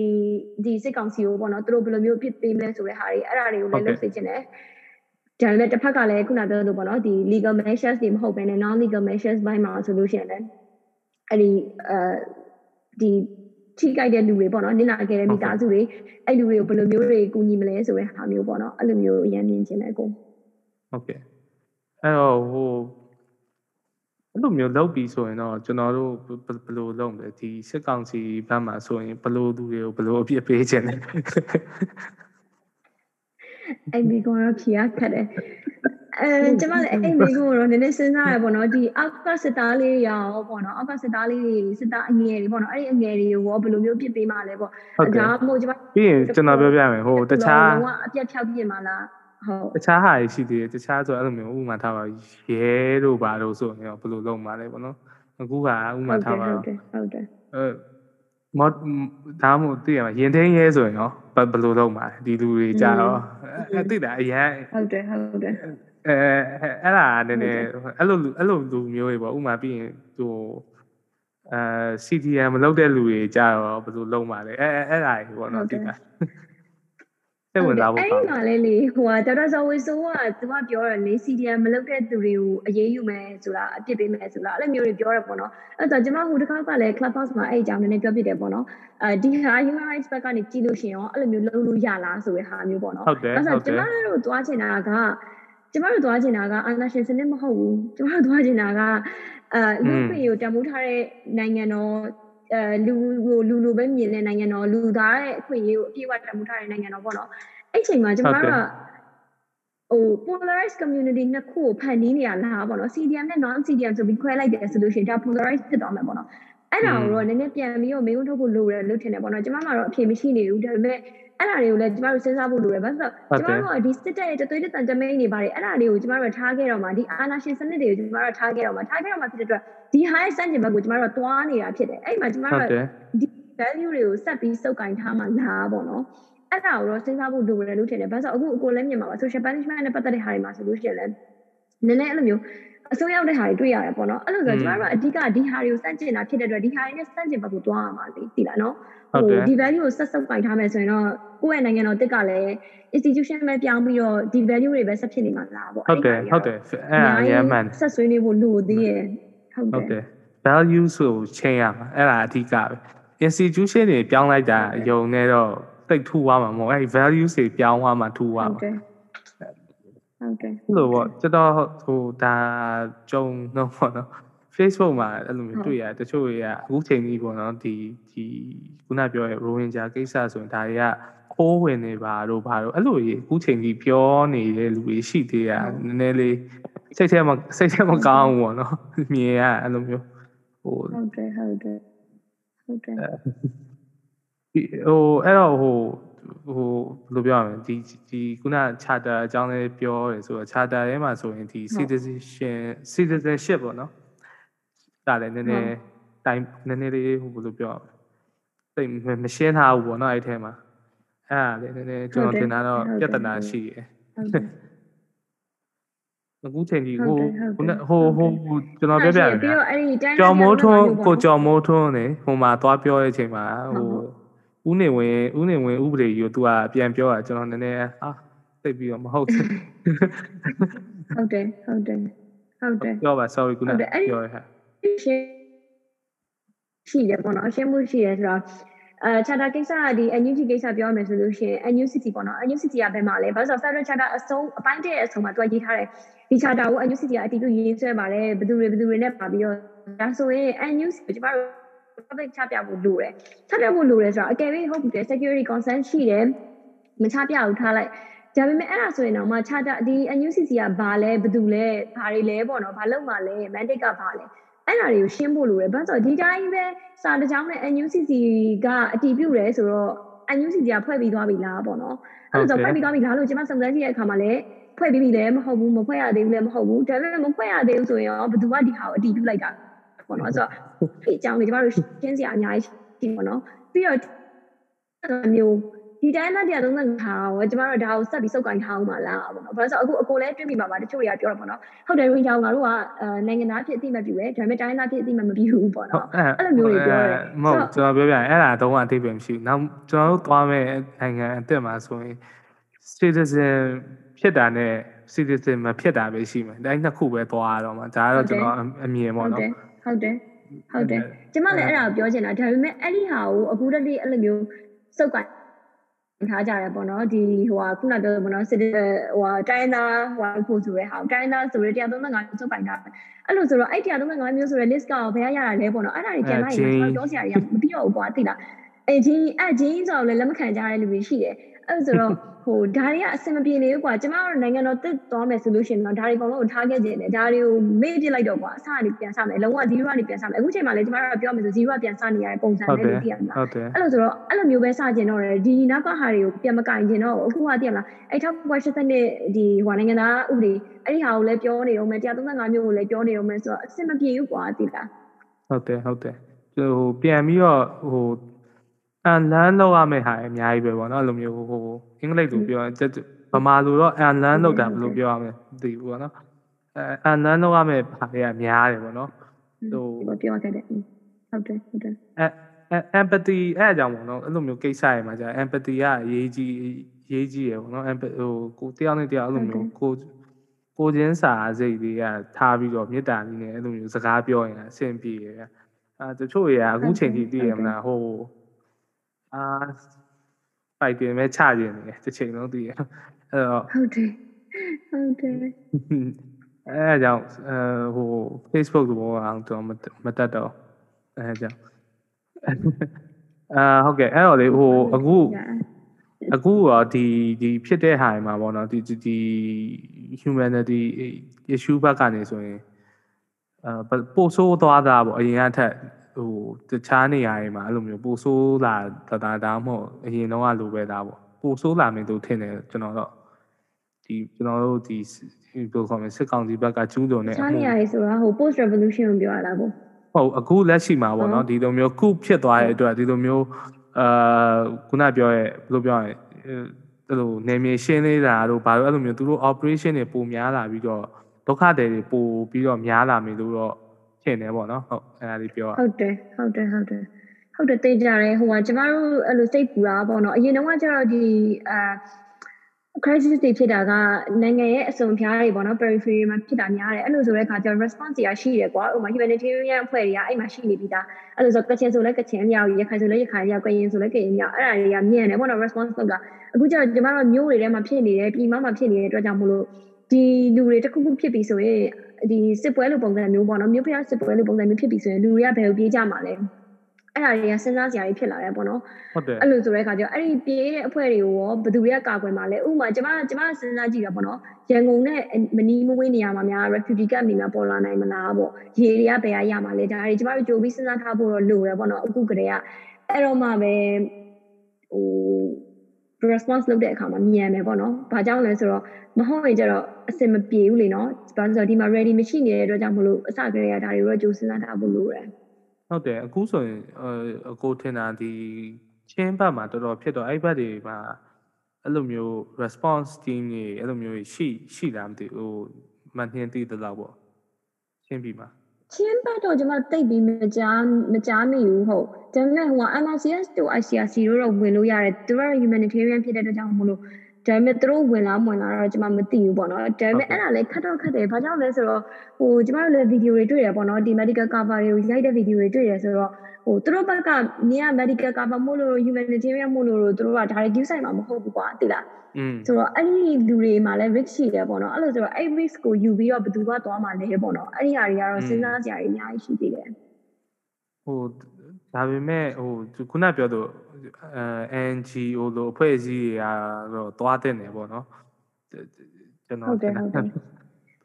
ဒီစစ်ကောင်စီကိုပေါ့နော်သူတို့ဘယ်လိုမျိုးဖြစ်ပေးမလဲဆိုတဲ့ဟာတွေအဲ့ဒါတွေကိုလည်းလုပ်စေချင်တယ် ဒါပေမဲ့တစ်ဖက်ကလည်းခုနပြောလို့ပေါ့နော်ဒီ legal measures တွေမဟုတ်ဘဲနဲ့ non legal measures ဘိုင်းမှာဆိုလို့ရှိရင်လည်းအဲ့ဒီအဲဒီထိကြိုက်တဲ့လူတွေပေါ့နော်နင်နာခဲ့တဲ့မိသားစုတွေအဲ့လူတွေကိုဘယ်လိုမျိုးတွေကူညီမလဲဆိုတဲ့ဟာမျိုးပေါ့နော်အဲ့လိုမျိုးအရင်မြင်ချင်တယ်ကိုဟုတ်ကဲ့အဲ့တော့ဟိုအဲ့လိုမျိုးလုပ်ပြီးဆိုရင်တော့ကျွန်တော်တို့ဘယ်ဘယ်လိုလုပ်မလဲဒီစစ်ကောင်စီဘက်မှာဆိုရင်ဘယ်လိုသူတွေကိုဘယ်လိုအပြစ်ပေးခြင်းလဲ အဲ့ဒီကတော့ဖြေရခက်တယ်အဲကျမလည်းအဲ့ဒီကိုတော့နည်းနည်းစဉ်းစားရပေါ့နော်ဒီအောက်ကစစ်သားလေးရောပေါ့နော်အောက်ကစစ်သားလေးတွေစစ်သားအငယ်တွေပေါ့နော်အဲ့ဒီအငယ်တွေကိုဘယ်လိုမျိုးပြစ်ပေးမှလဲပေါ့ဟုတ်ကဲ့ဒါမှမဟုတ်ကျမပြီးရင်ကျွန်တော်ပြောပြမယ်ဟိုတခြားလုံးဝအပြတ်ဖြောက်ပြစ်မှလားဟုတ်တခြားဟာတွေရှိသေးတယ်တခြားဆိုအဲ့လိုမျိုးဥပမာထားပါရဲတို့ဘာလို့ဆိုရင်တော့ဘယ်လိုလုပ်မှာလဲပေါ့နော်အခုကဥပမာထားပါဟုတော့တ်တယ်ဟုတ်တယ်အဲမော်ဒါမှမဟုတ်သိရမှာရင်ထင်းရဲဆိုရင်ရော ဘယ်ဘယ်လိုလုပ်မှာလဲဒီလူတွေကြတော့အဲသိတာအရင်ဟုတ်တယ်ဟုတ်တယ်အဲအဲ့ဒါနည်းနည်းအဲ့လိုလူအဲ့လိုလူမျိုးတွေပေါ့ဥပမာပြီးရင်ဟိုအဲ CTM မလုပ်တဲ့လူတွေကြတော့ဘယ်လိုလုပ်မှာလဲအဲအဲ့ဒါတွေပေါ့နော်သိတာ စိတ်ဝင်စားဖို့အဲ့ကောဒီင်းမှာလေလေဟိုကဒေါက်တာဇော်ဝေဆိုးကသူကပြောတယ်လေ CDM မလုပ်တဲ့သူတွေကိုအရေးယူမယ်ဆိုတာအပြစ်ပေးမယ်ဆိုတာအဲ့လိုမျိုးတွေပြောရပေါ့နော်အဲ့တော့ကျွန်မဟိုတစ်ခါကလည်း Clubhouse မှာအဲ့အကြောင်းနည်းနည်းပြောပြတယ်ပေါ့နော်အဲဒီဟာ human rights ဘက်ကနေကြည့်လို့ရှိရင်ရောအဲ့လိုမျိုးလုပ်လို့ရလားဆိုတဲ့ဟာမျိုးပေါ့နော်ဟုတ်တယ်အဲ့ဟုတော့တ်တကျယ်မတို့သွားချင်တာကကျမတို့သွားချင်တာကအာဏာရှင်စနစ်မဟုတ်ဘူးကျမတို့သွားချင်တာကအဲလူ့ပြည်ကိုတံမိုးထားတဲ့နိုင်ငံတော် အဲလူကိုလူလူပဲမြင်တဲ့နိုင်ငံတော်လူသားရဲ့အခွင့်အရေးကိုအပြည့်အဝတံမိုးထားတဲ့နိုင်ငံတော်ပေါ့နော်အဲ့ချိန်မှာကျမတို့ကဟို polarized community နှစ်ခုကိုဖန်တီးနေရလားပေါ့နော် CDM နဲ့ non CDM ဆိုပြီးခွဲလိုက်တယ်ဆိုလို့ရှိရင်ဒါ polarized ဖြစ်သွားမှာပေါ့နော် အဲ့ဒါကိုတော့နည်းနည်းပြန်ပြီးတော့မေးခွန်းထုတ်ဖို့လိုတယ်လို့ထင်တယ်ပေါ့နော်ကျမမှာတော့အဖြေမရှိနေဘူးဒါပေမဲ့အဲ့ဒါတွေကိုလည်းကျမတို့စဉ်းစားဖို့လိုတယ်ဘာလို့လဲဆိုတော့ကျမတို့ကဒီစစ်တပ်ရဲ့တသွေးတန်တမိန်တွေပါတယ်အဲ့ဒါတွေကိုကျမတို့ထားခဲ့တော့မှဒီအာနာရှင်စနစ်တွေကိုကျမတို့ထားခဲ့တော့မှထားခဲ့တော့မှဖြစ်တဲ့အတွက်ဒီ high စံကျင်ဘက်ကိုကျမတို့ကသွားနေတာဖြစ်တယ်အဲ့မှာကျမဟုတ်တို့တယ်ဒီ value တွေကိုဆက်ပြီးစုပ်ကင်ထားမှလားပေါ့နော်အဲ့ဒါကိုတော့စဉ်းစားဖို့လိုတယ်လို့ထင်တယ်ဘာလို့ဆိုတော့အခုအကိုလည်းမြင်ပါပါ social punishment နဲ့ပတ်သက်တဲ့ဟာတွေမှာဆိုလို့ရှိရင်လည်းနည်းနည်းအဲ့လိုမျိုး အစိုးရောက်တဲ့ဟာတွေတွေ့ရတယ်ပေါ့နော်အဲ့လိုဆိုတော့ကျမတို့ကအဓိကဒီဟာတွေကိုစန့်ကျင်တာဖြစ်တဲ့အတွက်ဒီဟာတွေနဲ့စန့်ကျင်ဘက်ကိုသွားရမှာလေသိလားနော်ဟုတ်တယ်ဒီ value ကိုဆက်စုပ်ကင်ထားမယ်ဆိုရင်တော့ကိုယ့်ရဲ့နိုင်ငံတော်တစ်ကလည်း institution ပဲပြောင်းပြီးတော့ဒီ value တွေပဲဆက်ဖြစ်နေမှာလားပေါ့ဟုတ်တယ်ဟုတ်တယ်အဲ့ဒါရမ်းမှန်တယ်ဆက်ဆွေးနေဖို့လိုသေးရဲ့ဟုတ်ဟုတ်တတယ်ယ် value ဆိုချိန်ရမှာအဲ့ဒါအဓိကပဲ institution တွေပြောင်းလိုက်တာယုံနေတော့တိတ်ထူသွားမှာမဟုတ်အဲ့ value တွေပြောင်းသွားမှာထူသွား ဟုတ်မှာတယ်ဟုတ်တယ်အဲ့လိုပေါ့ကျွန်တော်ဟိုဒါကြုံတော့ပေါ့နော် Facebook မှာအဲ့လိုမျိုးတွေ့ရတချို့တွေကအခုချိန်ကြီးပေါ့နော်ဒီဒီခုနပြောရဲ့ Rohingya ကိစ္စဆိုရင်ဒါတွေကခိုးဝင်နေပါတော့ဘာလို့အဲ့လိုကြီးအခုချိန်ကြီးပြောနေတဲ့လူတွေရှိသေးတာနည်းနည်းလေးစိတ်ထဲမှာစိတ်ထဲမှာကောင်းဘူးပေါ့နော်မြင်ရအဲ့လိုမျိုးဟိုဟုတ်တယ်ဟုတ်တယ်ဟုတ်တယ်ဒီဟိုအဲ့တော့ဟို ဟိုဘယ်လိုပြောရမလဲဒီဒီခုန charter အကြောင်းလေးပြောတယ်ဆိုတော့ charter ထဲမှာဆိုရင်ဒီ citizenship citizenship ပေါ့နော်ဒါလည်းနည်းနည်းတိုင်းနည်းနည်းလေးဟိုဘယ်လိုပြောရမလဲတိတ်မမရှင်းထားဘူးပေါ့နော်အဲ့ထဲမှာအဲ့ဒါလည်းနည်းနည်းကျွန်တော်တင်တာတော့ပြဿနာရှိတယ်ဟုတ်တယ်အခုချိန်ကြီးဟုဟိုတ်တယ်ဟုတ်တယ်ခုနဟိုဟိုဟိုကျွန်တော်ပြောပြရပြီးမယ်တော့အဲ့ဒီတိုင်းကျော်မိုးထွန်းကိုကျော်မိုးထွန်းနေဟိုမှာသွားပြောတဲ့အချိန်မှာဟို ဦးနေဝင်ဦးနေဝင်ဥပဒေကြီးကို तू ကပြန်ပြောတာကျွန်တော်နည်းနည်းအာသိပြီးတော့မဟုတ်ဘူးဟုတ်တယ်ဟုတ်တယ်ဟုတ်တယ်ပြောပါ sorry ခုနဟုတ်တယ်အဲ့ဒီပြောရဟာရှင်းရှိတယ်ပေါ့နော်အရှင်းမှုရှိတယ်ဆိုတော့အဲ charter ကိစ္စကဒီ NUG ကိစ္စပြောမယ်ဆိုလို့ရှိရင် NUCC ပေါ့နော် NUCC ကဘယ်မှာလဲဘာလို့ဆိုတော့ Federal Charter အဆုံးအပိုင်းတည်းအဆုံးမှာသူကရေးထားတယ်ဒီ charter ကို NUCC ကအတည်ပြုရေးဆွဲပါတယ်ဘယ်သူတွေဘယ်သူတွေနဲ့ပါပြီးတော့ဒါဆိုရင် NUCC ကိုကျမတို့ public ချပြဖို့လိုတယ်ချပြဖို့လိုတယ်ဆိုတော့အကယ်၍ဟုတ်တယ် security concern ရှိတယ်မချပြဘူးထားလိုက်ဒါပေမဲ့အဲ့ဒါဆိုရင်တော့မှ charter ဒီ NUCC ကဘာလဲဘယ်သူလဲဘာတွေလဲပေါ့နော်ဘာလုပ်မှလဲ mandate ကဘာလဲအဲ့ဒါတွေကိုရှင်းဖို့လိုတယ်ဘာလို့ဆိုတော့ဒီတိုင်းပဲစာတစ်ကြောင်းနဲ့ NUCC ကအတည်ပြုတယ်ဆိုတော့ NUCC ကဖွဲ့ပြီးသွားပြီလားပေါ့နော်အဲ့လိုဆိုဖွဲ့ပြီးသွားပြီလားလို့ကျွန်မစုံစမ်းကြည့်တဲ့အခါမှာလည်းဖွဲ့ပြီးပြီလည်းမဟုတ်ဘူးမဖွဲ့ရသေးဘူးလည်းမဟုတ်ဘူးဒါပေမဲ့မဖွဲ့ရသေးဘူးဆိုရင်ရောဘယ်သူကဒီဟာကိုအတည်ပြုလိုက်တာ ပေါ့နော်ဆိုတော့ဒီအကြောင်းတွေကျမတို့ရှင်းစရာအများကြီးရှိပေါ့နော်ပြီးတော့မျိုးဒီတိုင်းသား135ဟာရောကျမတို့ဒါကိုဆက်ပြီးစုပ်ကိုင်ထားအောင်ပါလားပေါ့နော်ဘာလို့ဆိုအခုအကိုလည်းတွင်းမိပါပါတချို့တွေကပြောတော့ပေါ့နော်ဟုတ်တယ်ဝင်ကြောင်ငါတို့ကအဲနိုင်ငံသားဖြစ်အသိမှတ်ပြုတယ်ဒါပေမဲ့တိုင်းသားဖြစ်အသိမှတ်မပြုဘူးပေါ့နော်အဲ့လိုမျိုးတွေပြောတယ်မဟုတ်ကျွန်တော်ပြောပြရင်အဲ့ဒါတော့အသေးပဲမရှိဘူးနောက်ကျွန်တော်တို့သွားမဲ့နိုင်ငံအစ်စ်မှာဆိုရင် citizen ဖြစ်တာနဲ့ citizen မဖြစ်တာပဲရှိမယ်ဒါနှစ်ခုပဲသွားရတော့မှာဒါကတော့ကျွန်တော်အမြင်ပေါ့နော် ဟုတ်တယ်ဟုတ်တယ်ကျမလည်းအဲ့ဒါကိုပြောချင်တာဒါပေမဲ့အဲ့ဒီဟာကိုအခုတည်းအဲ့လိုမျိုးစုပ်ကိုင်ထားကြတယ်ပေါ့နော်ဒီဟိုဟာခုနပြောပေါ့နော်စစ်ဟိုဟာတိုင်းသားဟိုဟာဖို့ဆိုရဲဟာတိုင်းသားဆိုရဲ135စုပ်ကိုင်ထားတယ်အဲ့လိုဆိုတော့အဲ့135မျိုးဆိုရဲ list ကဘယ်ရရတာလဲပေါ့နော်အဲ့ဒါတွေပြန်လိုက်ရင်ကျွန်တော်ပြောစရာတွေကမပြီးတော့ဘူးကွာသိလားအဲ့ဒီအဲ့ဂျင်းဆိုတော့လည်းလက်မခံကြတဲ့လူတွေရှိတယ် အဲ့ဆိုတော့ဟိုဒါတွေကအဆင်မပြေနေဘူးကွာကျမတို့နိုင်ငံတော်တက်သွားမယ်ဆိုလို့ရှိရင်တော့ဒါတွေအကုန်လုံးကိုထားခဲ့ခြင်းတယ်ဒါတွေကိုမေ့ပြစ်လိုက်တော့ကွာအစကနေပြန်စမယ်လုံးဝ0ကနေပြန်စမယ်အခုချိန်မှာလည်းကျမတို့ပြောမယ်ဆို0ကပြန်စနေရတဲ့ပုံစံဟုတ်နဲ့တယ်သိရမလားဟုတ်တယ်အဲ့လိုဆိုတော့အဲ့လိုမျိုးပဲစကျင်တော့တယ်ဒီနောက်ကဟာတွေကိုပြန်မကင်ကျင်တော့အခုကသိရမလားအဲ့ထောက်ကွက်80နှစ်ဒီဟိုနိုင်ငံသားဥပဒေအဲ့ဒီဟာကိုလည်းပြောနေတော့မယ်135မျိုးကိုလည်းပြောနေတော့မယ်ဆိုတော့အဆင်မပြေဘူးကွာသိလားဟုတ်တယ်ဟုတ်တယ်ဟိုပြန်ပြီးတော့ဟို အန်လန်လောက်ရမယ့်ဟာအများကြီးပဲပေါ့နော်အဲ့လိုမျိုးဟိုအင်္ဂလိပ်လိုပြောရင်ဗမာလိုတော့အန်လန်လောက်တာဘယ်လိုပြောရမလဲမသိဘူးပေါ့နော်အဲအန်လန်လောက်ရမယ့်ဟာတွေကများတယ်ပေါ့နော်ဟိုဒီလိုပြောခဲ့တယ်ဟုတ်တယ်ဟုတ်တယ်အဲ empathy အဲ့အကြောင်းပေါ့နော်အဲ့လိုမျိုးကိစ္စတွေမှာကြာ empathy ကအရေးကြီးအရေးကြီးရယ်ပေါ့နော် empathy ဟိုကိုတယောက်နဲ့တယောက်အဲ့လိုမျိုးကိုကိုချင်းစာစိတ်တွေကထားပြီးတော့မေတ္တာလေးနဲ့အဲ့လိုမျိုးစကားပြောရင်အဆင်ပြေရယ်အဲတချို့တွေကအခုချိန်ထိသိရမလားဟို အာပိုက်တင်မဲ့ချခြင်းနေတယ်တစ်ချိန်လုံးသိရအဲ့တော့ဟုတ်တယ်ဟုတ်တယ်အဲအကြောင်းအဲဟို Facebook ဘောအောင်တော့မမတက်တော့အဲအကြောင်းအာဟုတ်ကဲ့အဲ့တော့လေဟိုအခုအခုရောဒီဒီဖြစ်တဲ့ဟာတွေမှာပေါ့နော်ဒီဒီဒီ humanity issue ဘက်ကနေဆိုရင်အဲပို့ဆိုးသွားတာပေါ့အရင်ကထက် ဟဟိုတခြားနေရာတွေမှာအဲ့လိုမျိုးပိုဆိုးလာတာဒါဒါမှမဟုတ်အရင်တော့လိုပဲဒါပေါ့ပိုဆိုးလာမယ်လို့ထင်တယ်ကျွန်တော်တော့ဒီကျွန်တော်တို့ဒီဘယ်လိုခေါ်မလဲစစ်ကောင်စီဘက်ကကျူးလွန်နေချားနေရည်ဆိုတာဟို post revolution ကိုပြောရတာပေါ့ဟုတ်အခုလက်ရှိမှာပေါ့နော်ဒီလိုမျိုးခုဖြစ်သွားတဲ့အတွက်ဒီလိုမျိုးအာခုနပြောရဲဘယ်လိုပြောရလဲအဲ့လိုနေမြေရှင်းလေးတာတို့ဘာလို့အဲ့လိုမျိုးသူတို့ operation တွေပုံများလာပြီးတော့ဒုက္ခတွေတွေပိုပြီးတော့များလာမယ်လို့တော့ ထင်တယ်ပေါ့နော်ဟုတ်အဲ့ဒါလေးပြောရဟုတ်တယ်ဟုတ်တယ်ဟုတ်တယ်ဟုတ်တယ်သိကြတယ်ဟိုကကျမတို့အဲ့လိုစိတ်ပူတာပေါ့နော်အရင်တော့ကကျတော့ဒီအာ crisis တွေဖြစ်တာကနိုင်ငံရဲ့အစုံဖျားတွေပေါ့နော် periphery မှာဖြစ်တာများတယ်အဲ့လိုဆိုတဲ့အခါကျတော့ response တွေကရှိတယ်ကွာဥပမာ humanitarian အဖွဲ့တွေကအဲ့မှာရှိနေပြီးသားအဲ့လိုဆိုကချင်ဆိုလဲကချင်အမြောက်ရခိုင်ဆိုလဲရခိုင်အမြောက်ကရင်ဆိုလဲကရင်အမြောက်အဲ့ဒါတွေကမြင်တယ်ပေါ့နော် response လုပ်တာအခုကျတော့ကျမတို့မျိုးတွေထဲမှာဖြစ်နေတယ်ပြည်မမှာဖြစ်နေတဲ့အတွက်ကြောင့်မို့လို့ ဒီလူတွေတစ်ခုခုဖြစ်ပြီဆိုရင်ဒီစစ်ပွဲလိုပုံစံမျိုးပေါ့နော်မြို့ဖျားစစ်ပွဲလိုပုံစံမျိုးဖြစ်ပြီဆိုရင်လူတွေကဘယ်လိုပြေးကြမှာလဲအဲ့ဒါတွေကစဉ်းစားစရာတွေဖြစ်လာတယ်ပေါ့နော်ဟုတ်တယ်အဲ့လိုဆိုတဲ့အခါကျတော့အဲ့ဒီပြေးတဲ့အဖွဲ့တွေကိုရောဘယ်သူတွေကကာကွယ်မှာလဲဥပမာကျမကျမစဉ်းစားကြည့်တာပေါ့နော်ရန်ကုန်နဲ့မနီးမဝေးနေရာမှာများ refugee camp နေမှာပေါ်လာနိုင်မလားပေါ့ရေတွေကဘယ်ရရမှာလဲဒါတွေကျမတို့ကြိုပြီးစဉ်းစားထားဖို့တော့လိုတယ်ပေါ့နော်အခုကတည်းကအဲ့တော့မှပဲဟို response လုပ်တဲ့အခါမှာမြန်မယ်ပေါ့နော်။ဘာကြောင့်လဲဆိုတော့မဟုတ်ရင်ကျတော့အစင်မပြေဘူးလေနော်။ဘာလို့ဆိုတော့ဒီမှာ ready မရှိနေတဲ့အတွက်ကြောင့်မလို့အစကတည်းကဒါတွေကိုတော့ကြိုးစဉ်းစားထားဖို့လိုတယ်။ဟုတ်တယ်အခုဆိုရင်အကိုထင်တာဒီချင်းဘက်မှာတော်တော်ဖြစ်တော့အဲ့ဘက်တွေမှာအဲ့လိုမျိုး response team တွေအဲ့လိုမျိုးရှိရှိလားမသိဟိုမနှင်းသိတဲ့လောက်ပေါ့ချင်းပြီမှာ ချင်းဘတ်တော့ကျွန်မတိတ်ပြီးမကြားမကြားမိဘူးဟုတ်ဒါပေမဲ့ဟိုက MRCS တို့ ICRC တို့တော့ဝင်လို့ရတယ်သူတို့က humanitarian ဖြစ်တဲ့အတွက်ကြောင့်မလို့ဒါပေမဲ့သူတို့ဝင်လာမဝင်လာတော့ကျွန်မမသိဘူးပေါ့နော်ဒါပေမဲ့အဲ့ဒါလည်းခက်တော့ခက်တယ်ဘာကြောင့်လဲဆိုတော့ဟိုကျွန်မတို့လည်းဗီဒီယိုတွေတွေ့ရပေါ့နော်ဒီ medical cover တွေကိုရိုက်တဲ့ဗီဒီယိုတွေတွေ့ရဆိုတော့ ဟိုသူတို့ဘက်ကနေက medical cover မို့လို့ humanitarian မို့လို့သူတို့ကဒါတွေ give site မှာမဟုတ်ဘူးကွာသိလားอืมဆိုတော့အဲ့ဒီလူတွေမှာလည်း risk ရှိတယ်ပေါ့နော်အဲ့လိုဆိုတော့အဲ့ risk ကိုယူပြီးတော့ဘယ်သူကသွားမှာလဲပေါ့နော်အဲ့ဒီဟာတွေကတော့စဉ်းစားစရာတွေအများကြီးရှိသေးတယ်ဟိုဒါပေမဲ့ဟိုခုနပြောတော့အဲ NGO လို့အဖွဲ့အစည်းတွေကတော့သွားတဲ့နေပေါ့နော်ကျွန်တော်ဟုတ်တယ်ဟုတ်တယ်ဘယ်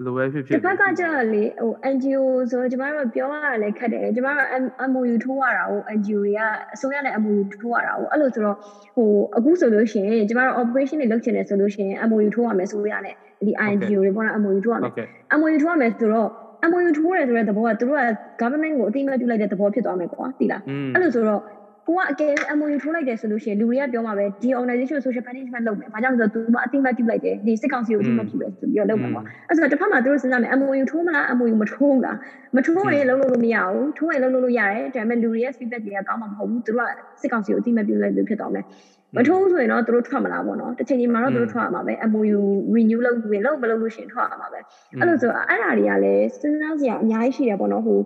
လိုပဲဖြစ်ဖြစ်တစ်ဖက်ကကျတော့လေဟို NGO ဆိုတော့ကျမတို့ပြောရတာလည်းခက်တယ်ကျမတို့ MOU ထိုးရတာဟို NGO တွေကအစိုးရနဲ့ MOU ထိုးရတာဟိုအဲ့လိုဆိုတော့ဟိုအခုဆိုလို့ရှိရင်ကျမတို့ operation တွေလုပ်ချင်တယ်ဆိုလို့ရှိရင် MOU ထိုးရမယ်ဆိုရနဲ့ဒီ INGO တွေပေါ့နော် MOU ထိုးရမယ်ဟုတ်ကဲ့ MOU ထိုးရမယ်ဆိုတော့ MOU ထိုးရတယ်ဆိုတဲ့သဘောကသူတို့က government ကိုအတိအမှတ်ပြုလိုက်တဲ့သဘောဖြစ်သွားမယ်ကွာသိလားอืมအဲ့လိုဆိုတော့ ကိုကအကယ် MOU ထိုးလိုက်တယ်ဆိုလို့ရှိရင်လူတွေကပြောမှာပဲဒီ organization ကို social punishment လုပ်မယ်။ဘာကြောင့်လဲဆိုတော့သူကအတိအမှတ်ပြုလိုက်တယ်ဒီစစ်ကောင်စီကိုအတိအမှတ်ပြုတယ်ဆိုပြီးတော့လုပ်မှာပေါ့။အဲ့ဆိုတော့တစ်ဖက်မှာသူတို့စဉ်းစားမယ် MOU ထိုးမလား MOU မထိုးဘူးလား။မထိုးရင်လုံးလို့လို့မရဘူး။ထိုးရင်လုံးလို့လို့ရတယ်။ဒါပေမဲ့လူတွေရဲ့ feedback တွေကကောင်းမှာမဟုတ်ဘူး။သူတို့ကစစ်ကောင်စီကိုအတိအမှတ်ပြုလိုက်လို့ဖြစ်သွားမယ်။မထိုးဘူးဆိုရင်တော့သူတို့ထွက်မလားပေါ့နော်။တစ်ချိန်ချိန်မှာတော့သူတို့ထွက်ရမှာပဲ MOU renew လုပ်ပြီးလုံးမလုပ်လို့ရှိရင်ထွက်ရမှာပဲ။အဲ့လိုဆိုတော့အဲ့ဒါတွေကလည်းစဉ်းစားစရာအများကြီးရှိတယ်ပေါ့နော်ဟို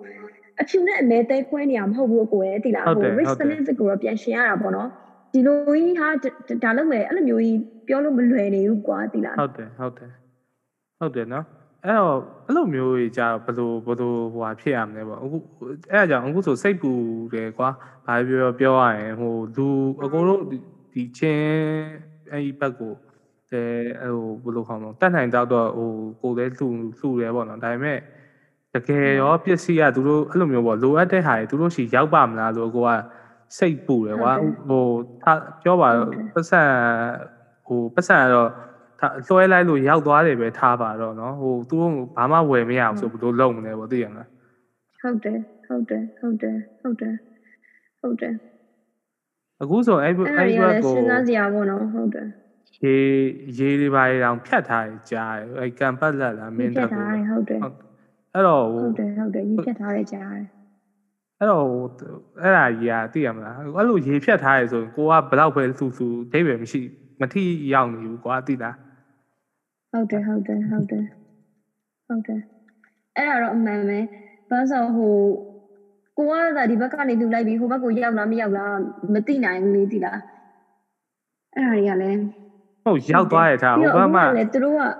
အဖြူနဲ့အမဲတဲခွဲနေရမဟုတ်ဘူးအကိုရဲ့တိလားဟုတ်တယ် risk ဟုတ်တယ် benefit ကိုတော့ပြန်ရှင်းရတာပေါ့နော်ဒီလိုကြီးဟာဒါလုံးမယ်အဲ့လိုမျိုးကြီးပြောလို့မလွယ်နေဘူးကွာတိလားဟုတ်တယ်ဟုတ်တယ်ဟုတ်တယ်နော်အဲ့တော့အဲ့လိုမျိုးကြီးကြာဘယ်လိုဘယ်လိုဟိုဟာဖြစ်ရမလဲပေါ့အခုအဲ့ဒါကြောင့်အခုဆိုစိတ်ပူတယ်ကွာဘာပြောပြောရရင်ဟိုလူအကိုတို့ဒီဒီချင်းအဲ့ဒီဘက်ကိုအဲဟိုဘယ်လိုခေါ်မလဲတတ်နိုင်တော့တော့ဟိုကိုယ်လည်းလှူလှူတယ်ပေါ့နော်ဒါပေမဲ့ တကယ်ရောပစ္စည်းကသူတို့အဲ့လိုမျိုးပေါ့လိုအပ်တဲ့ဟာတွေသူတို့ရှိရောက်ပါမလားလို့အကိုကစိတ်ပူတယ်ကွာဟိုထားပြောပါတော့ပတ်စံဟိုပတ်စံကတော့ ဒါလွှဲလိုက်လို့ရောက်သွားတယ်ပဲထားပါတော့เนาะဟိုသူတို့ဘာမှဝယ်မရအောင်ဆိုဘယ်လိုလုပ်မလဲပေါ့သိရမလား ဟုတ်တယ်ဟုတ်တယ်ဟုတ်တယ်ဟုတ်တယ်ဟုတ်တယ် အခုဆိုအဲ့ အဲ့ဒါ အဲ့ တွေက ဘက် လည်း ကို စဉ်းစားစရာပေါ့နော်ဟုတ်တယ် ရေရေတွေပါတွေတောင်ဖြတ်ထားတယ်ကြားတယ်အဲ့ကံပတ်လက်လားမ ညှ င်း ဖြ တ တ် က်ကို ထားတယ်ဟုတ်တယ် အဲ့တော့ဟိုဟုတ်တယ်ဟုတ်တယ်ညှဖြတ်ထားတယ်ကြားတယ်အဲ့တော့ဟိုအဲ့ဒါကြီးอ่ะသိရမလားအဲ့လိုရေဖြတ်ထားရဆိုရင်ကိုကဘယ်တော့ပဲသူ့သူဒိဗယ်မရှိမထိရောက်နေဘူးကွာသိလားဟုတ်တယ်ဟုတ်တယ်ဟုတ်တယ်ဟုတ်တယ်အဲ့ဒါတော့အမှန်ပဲဘာလို့ဆိုဟိုကိုကသာဒီဘက်ကနေလူလိုက်ပြီးဟိုဘက်ကိုရောက်လားမရောက်လားမသိနိုင်ဘူးလေသိလားအဲ့ဒါတွေကလည်းဟုတ်ရောက်သွားရတာဟိုဘက်မှာလည်းသူတို့ကဟုတ်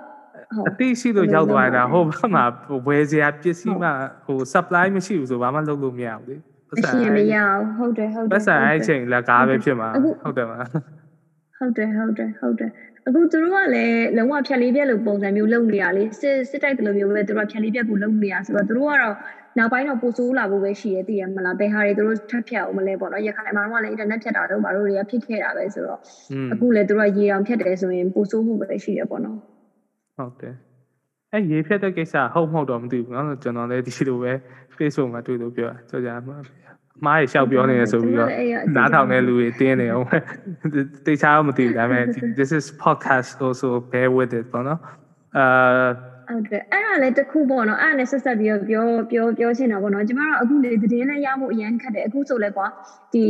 အတိရှိလို့ရောက်သွားရတာဟိုဘက်မှာဝယ်စရာပစ္စည်းမှဟို supply မရှိဘူးဆိုဘာမှလုပ်လို့မရဘူးလေပတ်အစံရှင်မရဘူးဟုတ်တယ်ဟုတ်တယ်ပတ်စံအဲ့ချိန်လက်ကားပဲဖြစ်မှာအခုဟုတ်တယ်မလားဟုတ်တယ်ဟုတ်တယ်ဟုတ်တယ်အခုသူတို့ကလည်းလုံးဝဖြတ်လေးပြက်လို့ပုံစံမျိုးလုပ်နေရလေစစ်စစ်တိုက်တယ်လို့မျိုးပဲသူတို့ကဖြတ်လေးပြက်ကိုလုပ်နေရဆိုတော့သူတို့ကတော့ဟနောက်ပိုင်းတော့ပိုဆိုးလာဖို့ပဲရှိရသိရမလားဘယ်ဟာတွေသူတို့ထပ်ဖြတ်အောင်မလဲပေါ့နော်ရခိုင်မှာတော့လည်းအင်တာနက်ဖြတ်တာတော့ဘာလို့တွေကဖြစ်ခဲ့တာပဲဆိုတော့อืมအခုလည်းသူတို့ကရေအောင်ဖြတ်တယ်ဆိုရင်ပိုဆိုးမှုပဲရှိရပေါ့နော် ဟုတ်တယ်အဲ့ရေဖြတ်တဲ့ကိစ္စဟုတ်မဟုတ်တော့မသိဘူးเนาะကျွန်တော်လည်းဒီလိုပဲ Facebook မှာတွေ့လို့ပြောတာကြောကြအမှားအမားရေလျှောက်ပြောနေရဆိုပြီးတော့နားထောင်တဲ့လူတွေတင်းနေအောင်တေချာတော့မသိဘူးဒါပေမဲ့ this is podcast also bear with it ပေါ့နော်အာ ဟုတ်တယ်အဲ့ဒါလည်းတစ်ခုပေါ့နော်အဲ့ဒါနဲ့ဆက်ဆက်ပြီးတော့ပြောပြောပြောချင်တာပေါ့နော်ကျမတို့အခုလေသတင်းနဲ့ရဖို့အရန်ခက်တယ်အခုဆိုလဲကွာဒီ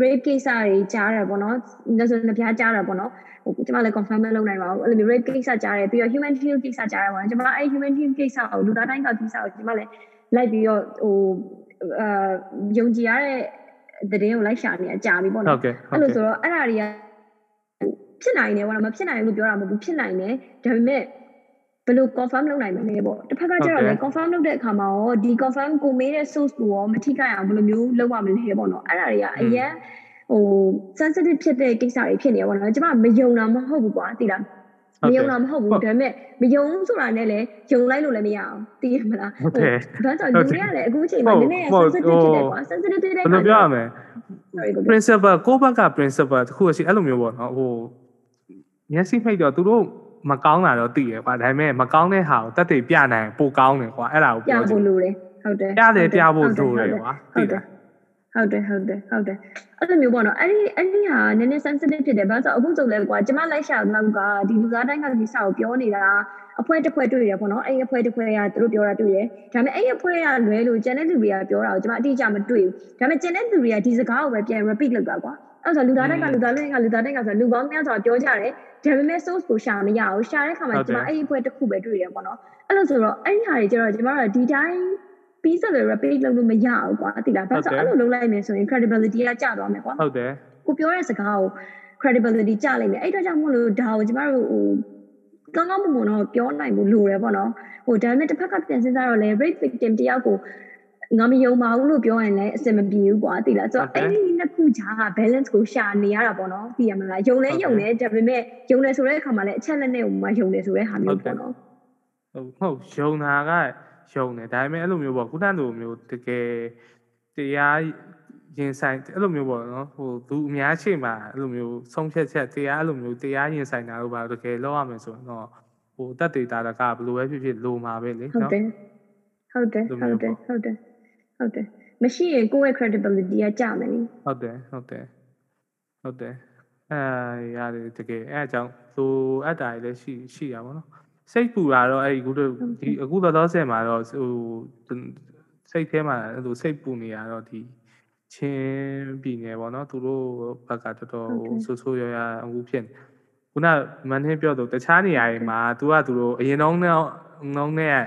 rape case တွေကြားတယ်ပေါ့နော်လက်စွပ်နှစ်ပြားကြားတယ်ပေါ့နော် ဟိုကျမလည်း confirm မလုပ်နိုင်ပါဘူးအဲ့လိုမျိုး rape case ကြားတယ်ပြီးတော့ human shield case ကြားတယ်ပေါ့နော်ကျမအဲ့ human shield case ကိုလူသားတိုင်းက case ကိုကျမလည်းလိုက်ပြီးတော့ဟိုအာယုံကြည်ရတဲ့သတင်းကိုလိုက်ရှာနေအကြာပြီပေါ့ဟုနော်တ်ကဲ့ဟုအဲ့တ်လိုကဲ့ဆိုတော့အဲ့ဒါတွေကဖြစ်နိုင်တယ်ပေါ့နော်မဖြစ်နိုင်ဘူးလို့ပြောတာမဟုတ်ဘူးဖြစ်နိုင်တယ်ဒါပေမဲ့ဘယ်လို confirm လုပ်နိုင်မလဲပေါ့တစ်ဖက်ကကျတော့လေ confirm လုပ်တဲ့အခါမှာရောဒီ confirm ကိုမေးတဲ့ source ကိုရောမထိခိုက်အောင်ဘယ်လိုမျိုးလုပ်ရမလဲပေါ့နော်အဲ့ဒါတွေကအရင် ဟို sensitive ဖြစ်တဲ့ကိစ္စတွေဖြစ်နေရပေါ့နော်ကျွန်မမယုံတာမဟုတ်ဘူးကွာသိလားမယုံတာမဟုတ်ဘူးဒါပေမဲ့မယုံဆိုတာနဲ့လည်းယုံလိုက်လို့လည်းမရအောင်သိရမလားဟုတ်တယ်ဘာကြောင့်လူတွေကလည်းအခုအချိန်မှာနည်းနည်း sensitive ဖြစ်တယ်ကွာ sensitive ဖြစ်တဲ့ဘယ်လိုပြောရမလဲ sorry ကို principal ကိုယ့်ဘက်က principal တခုရှိအဲ့လိုမျိုးပေါ့နော်ဟိုမျက်စိဖိတ်တော့သူတို့မကောင်းတာတော့သိရကွာဒါပေမဲ့မကောင်းတဲ့ဟာကိုတက်တည်ပြနိုင်ပိုကောင်းတယ်ကွာအဲ့ဒါကိုပြပြောချင်ဖို့လိုတယ်ဟုတ်တယ်ပြတယ်ပြဖို့လိုတယ်ကွာဟုသိတ်တယ်လား ဟုတ်တယ်ဟုတ်တယ်ဟုတ်တယ်အဲ့လိုမျိုးပေါ့နော်အဲ့ဒီအဲ့ဒီဟာနည်းနည်း sensitive ဖြစ်တယ်ဘာလို့ဆိုအခုဆိုလဲကွာကျမလိုက်ရှာတော့ကဒီလူသားတိုင်းကဒီစာကိုပြောနေတာအဖွဲတစ်ဖွဲတွေ့ရပေါ့နော်အဲ့ဒီအဖွဲတစ်ဖွဲကသူတို့ပြောတာတွေ့ရဒါပေမဲ့အဲ့ဒီအဖွဲကလွဲလို့ကျန်တဲ့လူတွေကပြောတာကိုကျမအတိအကျမတွေ့ဘူးဒါပေမဲ့ကျန်တဲ့လူတွေကဒီစကားကိုပဲပြန် repeat လုပ်တာကွာအဲ့ဆိုလူသားတိုင်းကလူသားတိုင်းကလူသားတိုင်းကဆိုလူပေါင်းများစွာပြောကြတယ်ဒါပေမဲ့ source ကိုရှာမရဘူးရှာတဲ့ခါမှာကျမအဲ့ဒီအဖွဲတစ်ခုပဲတွေ့တယ်ပေါ့နော်အဲ့လိုဆိုတော့အဲ့ဒီဟာတွေကျတော့ကျမတို့ကဒီတိုင်း ပြီးစလေ repeat လုပ်လို့မရဘူးကွာတိလားဘာလို့ဆိုအဲ့လိုလုပ်လိုက်မယ်ဆိုရင် credibility ကကျသွားမယ်ကွာဟုတ်တယ်ကိုပြောတဲ့စကားကို credibility ကျလိုက်မယ်အဲ့တော့ကြောင့်မို့လို့ဒါကိုကျမတို့ဟိုကောင်းကောင်းမွန်မွန်တော့ပြောနိုင်ဖို့လိုတယ်ပေါ့နော်ဟိုဒါပေမဲ့တစ်ဖက်ကပြန်စဉ်းစားတော့လေ rape victim တယောက်ကိုငါမယုံပါဘူးလို့ပြောရင်လည်းအဆင်မပြေဘူးကွာသိလားဆိုတော့အဲ့ဒီနှစ်ခုကြားက balance ကိုရှာနေရတာပေါ့နော်သိရမလားယုံလဲယုံတယ်ဒါပေမဲ့ယုံတယ်ဆိုတဲ့အခါမှာလည်းအချက်လက်နဲ့ဟိုမှာယုံတယ်ဆိုတဲ့ဟာမျိုးပေါ့နော်ဟုတ်ဟုတ်ယုံတာက ယုံတယ်ဒါပေမဲ့အဲ့လိုမျိုးပေါ့ခုနကလိုမျိုးတကယ်တရားရင်ဆိုင်အဲ့လိုမျိုးပေါ့နော်ဟိုသူအများရှိမှအဲ့လိုမျိုးဆုံးဖြတ်ချက်တရားအဲ့လိုမျိုးတရားရင်ဆိုင်တာလို့ပါတကယ်လောက်ရမယ်ဆိုရင်တော့ဟိုတက်တေတာကဘယ်လိုပဲဖြစ်ဖြစ်လိုမှာပဲလေဟုတ်နော်တယ်ဟုတ်တယ်ဟုတ်တယ်ဟုတ်တယ်ဟုတ်တယ်မရှိရင်ကိုယ့်ရဲ့ credibility ကကျမယ်လေဟုတ်တယ်ဟုတ်တယ်ဟုတ်တယ်အဲရတယ်တကယ်အဲအကြောင်းလိုအပ်တာတွေလည်းရှိရှိရပါတော့ စိတ်ပူတာတော့အဲ့ဒီအခုတို့ဒီအခုတော့တော့ဆယ်မှာတော့ဟိုစိတ်ထဲမှာအဲ့လိုစိတ်ပူနေရတော့ဒီချင်းပြည်နယ်ပေါ့နော်သူတို့ဘက်ကတော်တော်ဟိုဆိုးဆိုးရရအခုဖြစ်နေခုနမန်ဟင်းပြောတော့တခြားနေရာတွေမှာသူကသူတို့အရင်တော့နဲ့နှောင်းနဲ့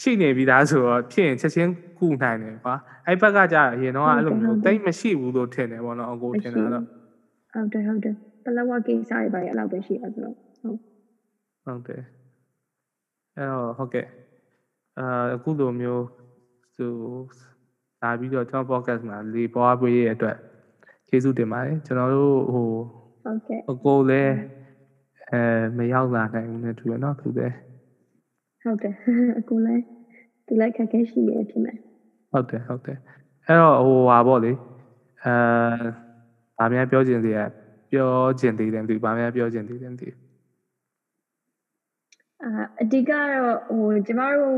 ရှိနေပြီးသားဆိုတော့ဖြစ်ရင်ချက်ချင်းကုနိုင်တယ်ကွာအဲ့ဘက်ကကြာအရင်တော့အဲ့လိုမျိုးတိတ်မရှိဘူးလို့ထင်တယ်ပေါ့နော်အကိုထင်တာတော့ဟုတ်တယ်ဟုတ်တယ်ပလဝကိစ္စတွေပါရအဲ့လောက်ပဲရှိရဆိုတော့ဟုတ်ဟုတ်တယ် အဲ့တော့ဟုတ်ကဲ့အာအခုလိုမျိုးသူလာပြီးတော့ကျွန်တော် podcast မှာလေပွားပေးရတဲ့အတွက်ကျေးဇူးတင်ပါတယ်ကျွန်တော်တို့ဟိုဟုတ်ကဲ့အကိုလည်းအဲမရောက်လာနိုင်ဘူးနဲ့တူရနော်သူလည်းဟုတ်တယ်အခုလည်းသူလည်းခက်ခဲရှိနေဖြစ်မယ်ဟုတ်တယ်ဟုတ်တယ်အဲ့တော့ဟိုဟာပေါ့လေအဲဗာများပြောချင်သေးရပြောချင်သေးတယ်မသိဘူးဗာများပြောချင်သေးတယ်မသိဘူး အာအဓိကတော့ဟိုကျမတို့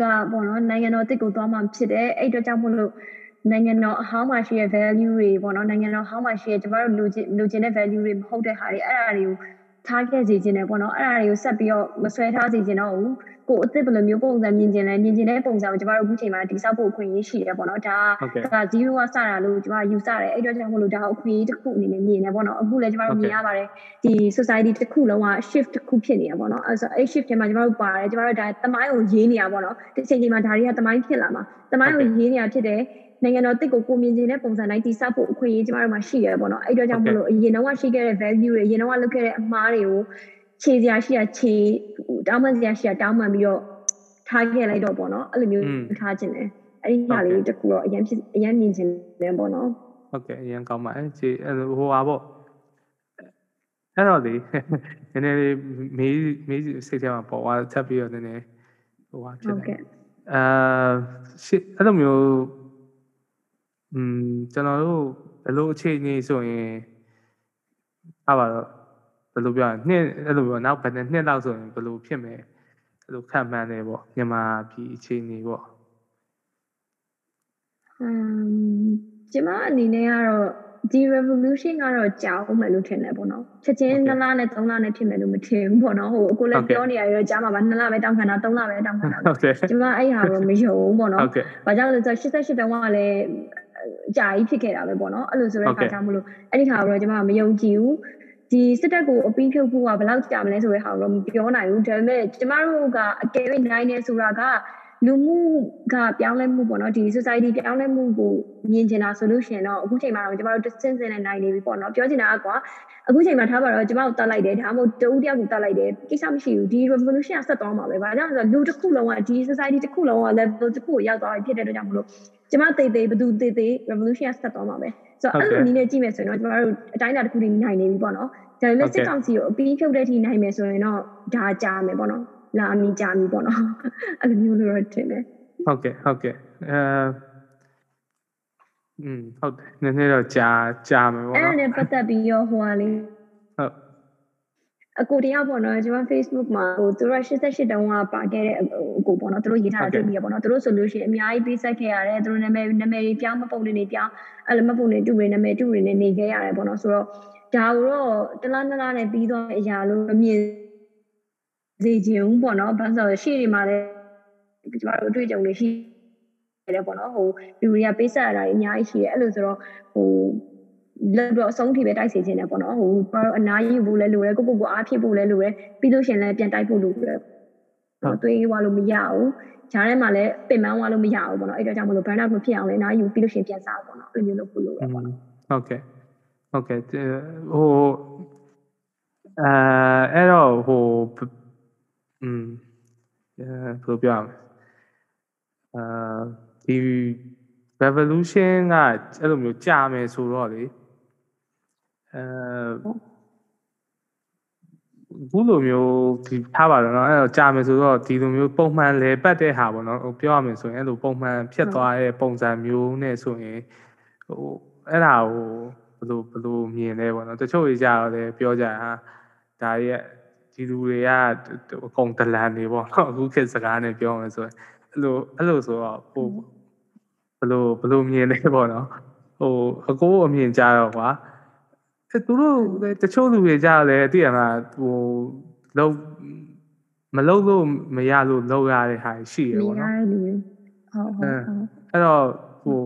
ကပေါ့နော်နိုင်ငံတော်တစ်ကိုသွားမှဖြစ်တယ်အဲ့အတွက်ကြောင့်မို့လို့နိုင်ငံတော်အဟောင်းမှာရှိတဲ့ value တွေပေါ့နော်နိုင်ငံတော်အဟောင်းမှာရှိတဲ့ကျမတို့လူချင်းလူချင်းတဲ့ value တွေမဟုတ်တဲ့ဟာတွေအဲ့ဒါတွေကိုထားခဲ့စီခြင်းတယ်ပေါ့နော်အဲ့ဒါတွေကိုဆက်ပြီးတော့မဆွဲထားစီခြင်းတော့ဘူး ကိုယ်အစ်စ်ဘယ်လိုမျိုးပုံစံမြင်ခြင်းလဲမြင်ခြင်းတဲ့ပုံစံကိုကျမတို့အခုချိန်မှာတိစောက်ဖို့အခွင့်အရေးရှိတယ်ပေါ့နော်ဒါဟုတ်ကဲ့က0ကစတာလို့ကျမယူဆတယ်အဲ့အတွက်ကြောင့်မို့လို့ဒါကိုအခွင့်အရေးတစ်ခုအနေနဲ့မြင်နေပေါ့နော်အခုလည်းကျမတို့မြင်ရပါတယ်ဒီ society တစ်ခုလုံးက shift တစ်ခုဖြစ်နေရပေါ့နော်အဲ့ဆိုအဲ့ shift ထဲမှာကျမတို့ပါတယ်ကျမတို့ဒါတမိုင်းကိုရေးနေရပေါ့နော်တစ်ချိန်ချိန်မှာဒါတွေကတမိုင်းဖြစ်လာမှာတမိုင်းကိုရေးနေရဖြစ်တယ်နိုင်ငံတော်တစ်ကိုကိုမြင်ခြင်းတဲ့ပုံစံတိုင်းတိစောက်ဖို့အခွင့်အရေးကျမတို့မှာရှိရပေါ့နော်အဲ့အတွက်ကြောင့်မို့လို့အရင်တော့ရှိခဲ့တဲ့ value တွေအရင်တော့လုပ်ခဲ့တဲ့အမှားတွေကို ခြေစရာရှိရခြေတောင်းပန်စရာရှိရတောင်းပန်ပြီးတော့ထားခဲ့လိုက်တော့ပေါ့နော်အဲ့လိုမျိုးထားခြင်းတယ်အဲ့ဒီဟာလေးတစ်ခုတော့အရင်ဖြစ်အရင်မြင်ခြင်းတယ်ပေါ့နော်ဟုတ်ကဲ့အရင်ကောင်းပါအဲခြေအဲ့လိုဟိုဟာပေါ့အဲ့တော့လေနည်းနည်းလေးမေးမေးစိတ်ထဲမှာပေါ်သွားထပ်ပြီးတော့နည်းနည်းဟိုဟာဖြစ်ဟုတ်နေကဲ့အာရှစ်အဲ့လိုမျိုးอืมကျွန်တော်တို့ဘယ်လိုအခြေအနေဆိုရင်အားပါတော့ ဘယ်လိုပြောရနှစ်အဲ့လိုပြောနောက်ဘယ်နှစ်လောက်ဆိုရင်ဘယ်လိုဖြစ်မယ်အဲ့လိုခံမှန်းတယ်ပေါ့မြန်မာပြည်အခြေအနေပေါ့อืมကျမအနေနဲ့ကတော့ဒီ revolution ကတော့ကြောက်မယ်လို့ထင်တယ်ပေါ့နော်ချက်ချင်း2လနဲ့3လနဲ့ဖြစ်မယ်လို့မထင်ဘူးပေါ့နော်ဟိုအခုလည်းပြောနေရတော့ကြားမှာပါ2လပဲတောင်းခံတာ3လပဲတောင်းခံတာဟုတ်တယ်ကျမအဲ့ဟာတော့မယုံဘူးပေါ့နော်ဟုတ်ကဲ့။ဘာကြောင့်လဲဆိုတော့88တုန်းကလည်းအကြာကြီးဖြစ်ခဲ့တာပဲပေါ့နော်။အဲ့လိုဆိုတဲ့ဟုတ်အခါကဲ့ကြောင့်မလို့အဲ့ဒီခါကတော့ကျွန်မမယုံကြည်ဘူး။ ဒီစစ်တပ်ကိုအပီးဖြုတ်ဖို့ကဘယ်လောက်ကြာမလဲဆိုတဲ့ဟာကိုတော့မပြောနိုင်ဘူး။ဒါပေမဲ့ကျမတို့ကအကယ်၍နိုင်နေဆိုတာကလူမှုကပြောင်းလဲမှုပေါ့နော်ဒီ society ပြောင်းလဲမှုကိုမြင်ချင်တာဆိုလို့ရှိရင်တော့အခုချိန်မှာတော့ကျမတို့တစ်စင်းစင်းနဲ့နိုင်နေပြီပေါ့နော်ပြောချင်တာကွာအခုချိန်မှာထားပါတော့ကျမတို့တတ်လိုက်တယ်ဒါမှမဟုတ်တဦးတယောက်ကိုတတ်လိုက်တယ်ကိစ္စမရှိဘူးဒီ revolution ကဆက်သွားမှာပဲဘာကြောင့်လဲဆိုတော့လူတစ်ခုလုံးကဒီ society တစ်ခုလုံးက level တစ်ခုကိုရောက်သွားပြီဖြစ်တဲ့အတွက်ကြောင့်မလို့ကျမတေးသေးဘသူတေးသေး revolution ကဆက်သွားမှာပဲ ဆိုတော့အဲ့လိုနည်းနဲ့ကြည့်မယ်ဆိုရင်တော့ကျမတို့အတိုင်းအတာတစ်ခုတည်းနိုင်နေပြီပေါ့နော်ဒါပေမဲ့စစ်ကောင်စီကိုအပီးဖြုတ်တဲ့အထိနိုင်မယ်ဆိုရင်တော့ဒါကြာမယ်ပေါ့နော်လာမီကြာမီပေါ့နော်အဲ့လိုမျိုးလို့တော့ထင်တယ်ဟုတ်ကဲ့ဟုတ်ကဲ့အဲอืมဟုတ်တယ်နည်းနည်းတော့ကြာကြာမယ်ပေါ့အဲ့ဒါနော်နဲ့ပတ်သက်ပြီးရောဟိုဟာလေးဟုတ် အကိုတရားပေါ့နော်ကျွန်မ Facebook မှာဟိုသူတို့88တုန်းကပါခဲ့တဲ့အကိုပေါ့နော်သူတို့ရေးထားတာတွေ့ပြီးရပေါ့နော်သူတို့ဆိုလို့ရှိရင်အများကြီးပေးဆက်ခဲ့ရတယ်သူတို့နာမည်နာမည်တွေပြောင်းမပုံတွေနေပြောင်းအဲ့လိုမပုံတွေတူတွေနာမည်တူတွေနဲ့နေခဲ့ရတယ်ပေါ့နော်ဆိုတော့ဒါကိုတော့တလားနလားနဲ့ပြီးသွားတဲ့အရာလို့မမြင်စေချင်ဘူးပေါ့နော်ဘာလို့ဆိုရှေ့တွေမှာလည်းကျွန်တော်တို့အတွေ့အကြုံတွေရှိတယ်ပေါ့နော်ဟိုလူတွေကပေးဆက်ရတာတွေအများကြီးရှိတယ်အဲ့လိုဆိုတော့ဟို လောက်တော့အဆုံးထိပဲတိုက်စေချင်တယ်ပေါ့နော်ဟိုဘာလို့အနားယူဖို့လဲလိုတယ်ကိုကိုကိုအားဖြစ်ဖို့လဲလိုတယ်ပြီးလို့ရှရင်လည်းပြန်တိုက်ဖို့လိုတယ်ဟုတ်သွေးဝါလို့မရဘူးဂျားထဲမှာလည်းပင်ပန်းဝါလို့မရဘူးပေါ့နော်အဲ့တော့ကြောင့်မလို့ burn out မဖြစ်အောင်လည်းအနားယူပြီးလို့ရှရင်ပြန်စားပေါ့နော်အဲ့လိုမျိုးလုပ်ဖို့လိုတယ်ပေါ့နော်ဟုတ်ကဲ့ဟုတ်ကဲ့ဟိုအဲအဲ့တော့ဟိုอืมအဲဘယ်လိုပြောရမလဲအာဒီ revolution ကအဲ့လိုမျိုးကြာမယ်ဆိုတော့လေ အဲဘူးလိုမျိုးဒီထားပါတော့เนาะအဲ့တော့ကြာမယ်ဆိုတော့ဒီလိုမျိုးပုံမှန်လဲပတ်တဲ့ဟာပေါ့เนาะဟိုပြောရမယ်ဆိုရင်အဲ့လိုပုံမှန်ဖြစ်သွားတဲ့ပုံစံမျိုးနဲ့ဆိုရင်ဟိုအဲ့ဒါကိုဘယ်လိုဘယ်လိုမြင်လဲပေါ့เนาะတချို့ကြီးကြတော့လေပြောကြဟာဒါရဲ့ဒီလူတွေကအကုန်ဒလန်နေပေါ့เนาะအခုခေတ်စကားနဲ့ပြောမယ်ဆိုရင်အဲ့လိုအဲ့လိုဆိုတော့ဟိုဘယ်လိုဘယ်လိုမြင်လဲပေါ့เนาะဟိုအကိုအမြင်ကြတော့ကွာ အဲ သူတို့လည်းတချို့လူတွေကြတယ်တည်ရမှာဟိုလုံးမလုံးလို့မရလို့လုံးရတဲ့ဟာရှိရမပေါ့ရနော်တဲ့လူတွေဟုတ်ဟုတ်ဟုတ်အဲ့တော့ဟို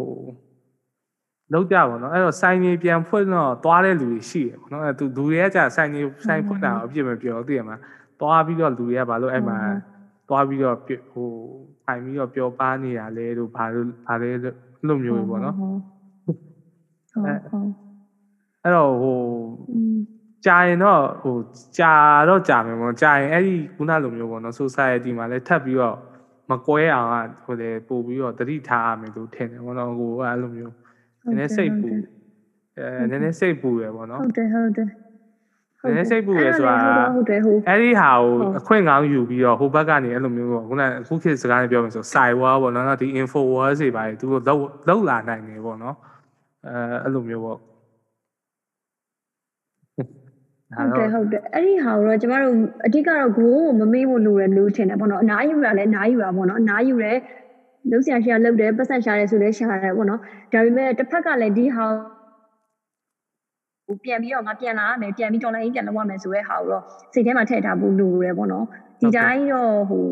လုံးကြပါတော့အဲ့တော့ဆိုင်ကြီးပြန်ဖွင့်တော့သွားတဲ့လူတွေရှိရပေါ့နော်အဲ့သူလူတွေကじゃဆိုင်ကြီးဆိုင်ဖွင့်တာအပြစ်မပြောတည်ရမှာသွားပြီးတော့လူတွေကဘာလို့အဲ့မှာသွားပြီးတော့ဟိုထိုင်ပြီးတော့ပျော်ပါနေတာလဲတို့ဘာလို့ဘာလဲလို့မျိုးပေါ့နော်ဟုတ်ဟုတ်ဟုတ် အဲ့တော့ဟိုอืมကြာရင်တော့ဟိုကြာတော့ကြာမယ်ပေါ့ကြာရင်အဲ့ဒီခုနလိုမျိုးပေါ့နော် society မှာလည်းထပ်ပြီးတော့မကွဲအောင်ကဟိုလေပို့ပြီးတော့တတိထားရမယ်လို့ထင်တယ်ပေါ့နော်ဟိုအဲ့လိုမျိုးနည်းနည်းစိတ်ပူအဲနည်းနည်းစိတ်ပူရယ်ပေါ့နော်ဟုတ်တယ်ဟုတ်တယ်နည်းနည်းစိတ်ပူရယ်ဆိုတာဟုတ်တယ်ဟုတ်အဲ့ဒီဟာကိုဟုတ်အခွင့်ကောင်းယူပြီးတော့ဟိုဘက်ကနေအဲ့လိုမျိုးပေါ့ခုနအခုခေတ်စကားနဲ့ပြောမယ်ဆို side war ပေါ့နော်ဒီ info war တွေပါသူတို့လောက်လောက်လာနိုင်တယ်ပေါ့နော်အဲအဲ့လိုမျိုးပေါ့ ဟုတ်တယ်ဟုတ်တယ်အဲ့ဒီဟာကိုတော့ကျမတို့အဓိကတော့ဂိုးကိုမမေ့ဖို့လိုတယ်လို့ထင်တယ်ပေါ့နော်အနားယူတာလည်းအနားယူတာပေါ့နော်အနားယူတယ်လုံးဆရာရှိရလုပ်တယ်ပတ်စံရှာတယ်ဆိုလည်းရှာတယ်ပေါ့နော်ဒါပေမဲ့တစ်ဖက်ကလည်းဒီဟာကိုပြန်ပြီးတော့ငါပြန်လာရမယ်ပြန်ပြီးတော်လိုင်းပြန်လုပ်ရမယ်ဆိုတဲ့ဟာကိုတော့စိတ်ထဲမှာထည့်ထားဖို့လိုတယ်ပေါ့နော်ဒီတိုင်းတော့ဟို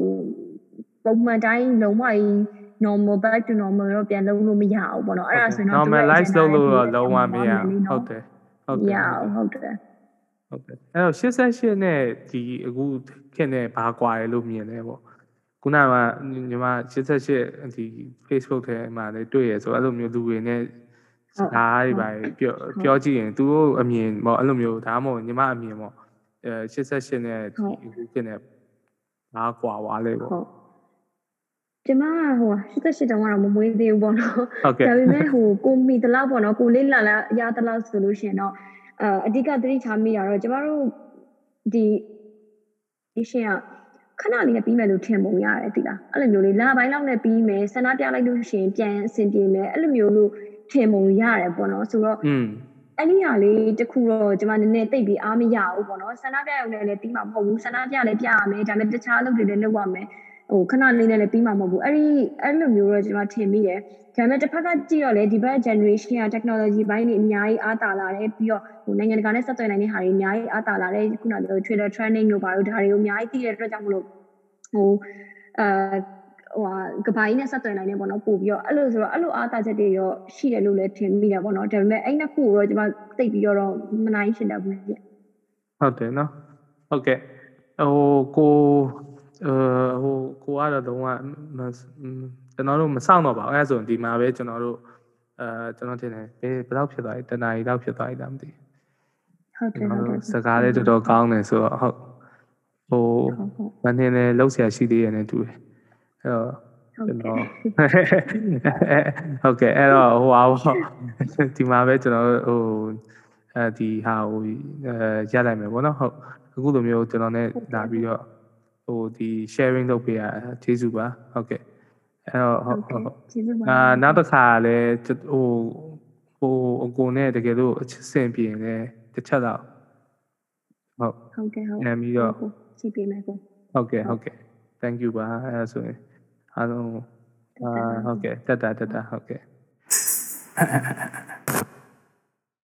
ပုံမှန်တိုင်းလုံးဝကြီး normal back to normal တော့ပြန်လုပ်လို့မရဘူးပေါ့နော်အဲ့ဒါဆိုရင်တော့ normalize လုပ်လို့တော့လုံးဝမရဘူးဟုတ်တယ်ဟုတ်မတယ်ရဘူးဟုတ်တယ် ဟုတ်တယ်အဲ့တော့88နဲ့ဒီအခုခင်နဲ့ဘာကွာလဲလို့မြင်လဲပေါ့ခုနကညီမ88ဒီ Facebook ထဲမှာလည်းတွေ့ရဆိုအဲ့လိုမျိုးလူတွေနဲ့စကားတွေပါပြောပြောကြည့်ရင်သူတို့အမြင်ပေါ့အဲ့လိုမျိုးဒါမှမဟုတ်ညီမအမြင်ပေါ့အဲ88နဲ့ဒီအခုခင်နဲ့ဘာကွာသွားလဲပေါ့ဟုတ်ကျမကဟို88တောင်ကတော့မမွေးသေးဘူးပေါ့နော်ဟုတ်ကဲ့ဒါပေမဲ့ဟိုကိုမီတလောက်ပေါ့နော်ကိုလေးလာလာရတလောက်ဆိုလို့ရှိရင်တော့ အအဓိကသတိထားမိတာတော့ကျမတို့ဒီဒီရှင်ကခဏလေးနဲ့ပြီးမယ်လို့ထင်ပုံရတယ်တိလားအဲ့လိုမျိုးလေးလပိုင်းလောက်နဲ့ပြီးမယ်ဆန္ဒပြလိုက်လို့ရှိရင်ပြန်အဆင်ပြေမယ်အဲ့လိုမျိုးလို့ထင်ပုံရတယ်ပေါ့နော်ဆိုတော့อืมအဲ့ဒီဟာလေးတခုတော့ကျွန်မနည်းနည်းသိပ်ပြီးအားမရဘူးပေါ့နော်ဆန္ဒပြရုံနဲ့လည်းပြီးမှာမဟုတ်ဘူးဆန္ဒပြလည်းပြရမယ်ဒါပေမဲ့တခြားအလုပ်တွေလည်းလုပ်ရမယ် ဟိုခဏလေးနဲ့လည်းပြီးမှာမဟုတ်ဘူးအဲ့ဒီအဲ့လိုမျိုးတော့ကျွန်မထင်မိတယ်ဒါပေမဲ့တစ်ဖက်ကကြည့်တော့လေဒီဘက် generation က technology ဘိုင်းတွေအများကြီးအားတာလာတယ်ပြီးတော့ဟိုနိုင်ငံတကာနဲ့ဆက်သွယ်နိုင်တဲ့ဟာတွေအများကြီးအားတာလာတယ်ခုနကပြော Twitter trending တို့ဘာလို့ဒါတွေကိုအများကြီးသိတဲ့အတွက်ကြောင့်မလို့ဟိုအာဟိုဟာကဘာကြီးနဲ့ဆက်သွယ်နိုင်တယ်ပေါ့နော်ပို့ပြီးတော့အဲ့လိုဆိုတော့အဲ့လိုအားတာချက်တွေရောရှိတယ်လို့လည်းထင်မိတာပေါ့နော်ဒါပေမဲ့အဲ့နှစ်ခုကိုတော့ကျွန်မသိပြီးတော့မနိုင်ရှင်းတတ်ဘူးပြဟုတ်တယ်နော်ဟုတ်ကဲ့ဟိုကို呃 ဟိုကိုကတော့လုံးဝမကျွန်တော်တို့မစောင့်တော့ပါဘူးအဲဒါဆိုရင်ဒီမှာပဲကျွန်တော်တို့အဲကျွန်တော်ထင်တယ်ဘယ်ဘယ်တော့ဖြစ်သွားပြီတနားရီလောက်ဖြစ်သွားပြီလားမသိဟုတ်တယ်ဘူးဟုတ်တယ်စကားလေးတော်တော်ကောင်းတယ်ဆိုတော့ဟုတ်ဟိုဟုတ်ဟုတ်မနေနဲ့လောက်ဆရာရှိသေးတယ်နဲ့တူတယ်အဲ့တော့ဟုတ်ကျွန်ကဲ့တော်ဟုတ်ကဲ့အဲ့တော့ဟိုဟာပေါ့ဒီမှာပဲကျွန်တော်ဟိုအဲဒီဟာဟိုအဲရလိုက်မယ်ပေါ့နော်ဟုတ်အခုလိုမျိုးကျွန်တော် ਨੇ လာပြီးတော့ ဟိုဒီ sharing လုပ်ပေးရကျေးဇူးပါဟုတ်ကဲ့အဲ့တော့ဟုတ်ဟုတ်ဟုတ်ကျေးဇူးပါအာနောက်တစ်ခါလည်းဟိုဟိုအကိုနဲ့တကယ်လို့အစင်ပြင်းလဲတစ်ချက်တော့ဟုတ်ဟုတ်ကဲ့ဟုတ်ပြန်ပြီးတော့ကြည့်ပေးမယ်ကိုဟုတ်ကဲ့ဟုတ်ကဲ့ thank you ပါအဲဒါဆိုရင်အားလုံးအာဟုတ်ကဲ့တက်တာတက်တာဟုတ်ကဲ့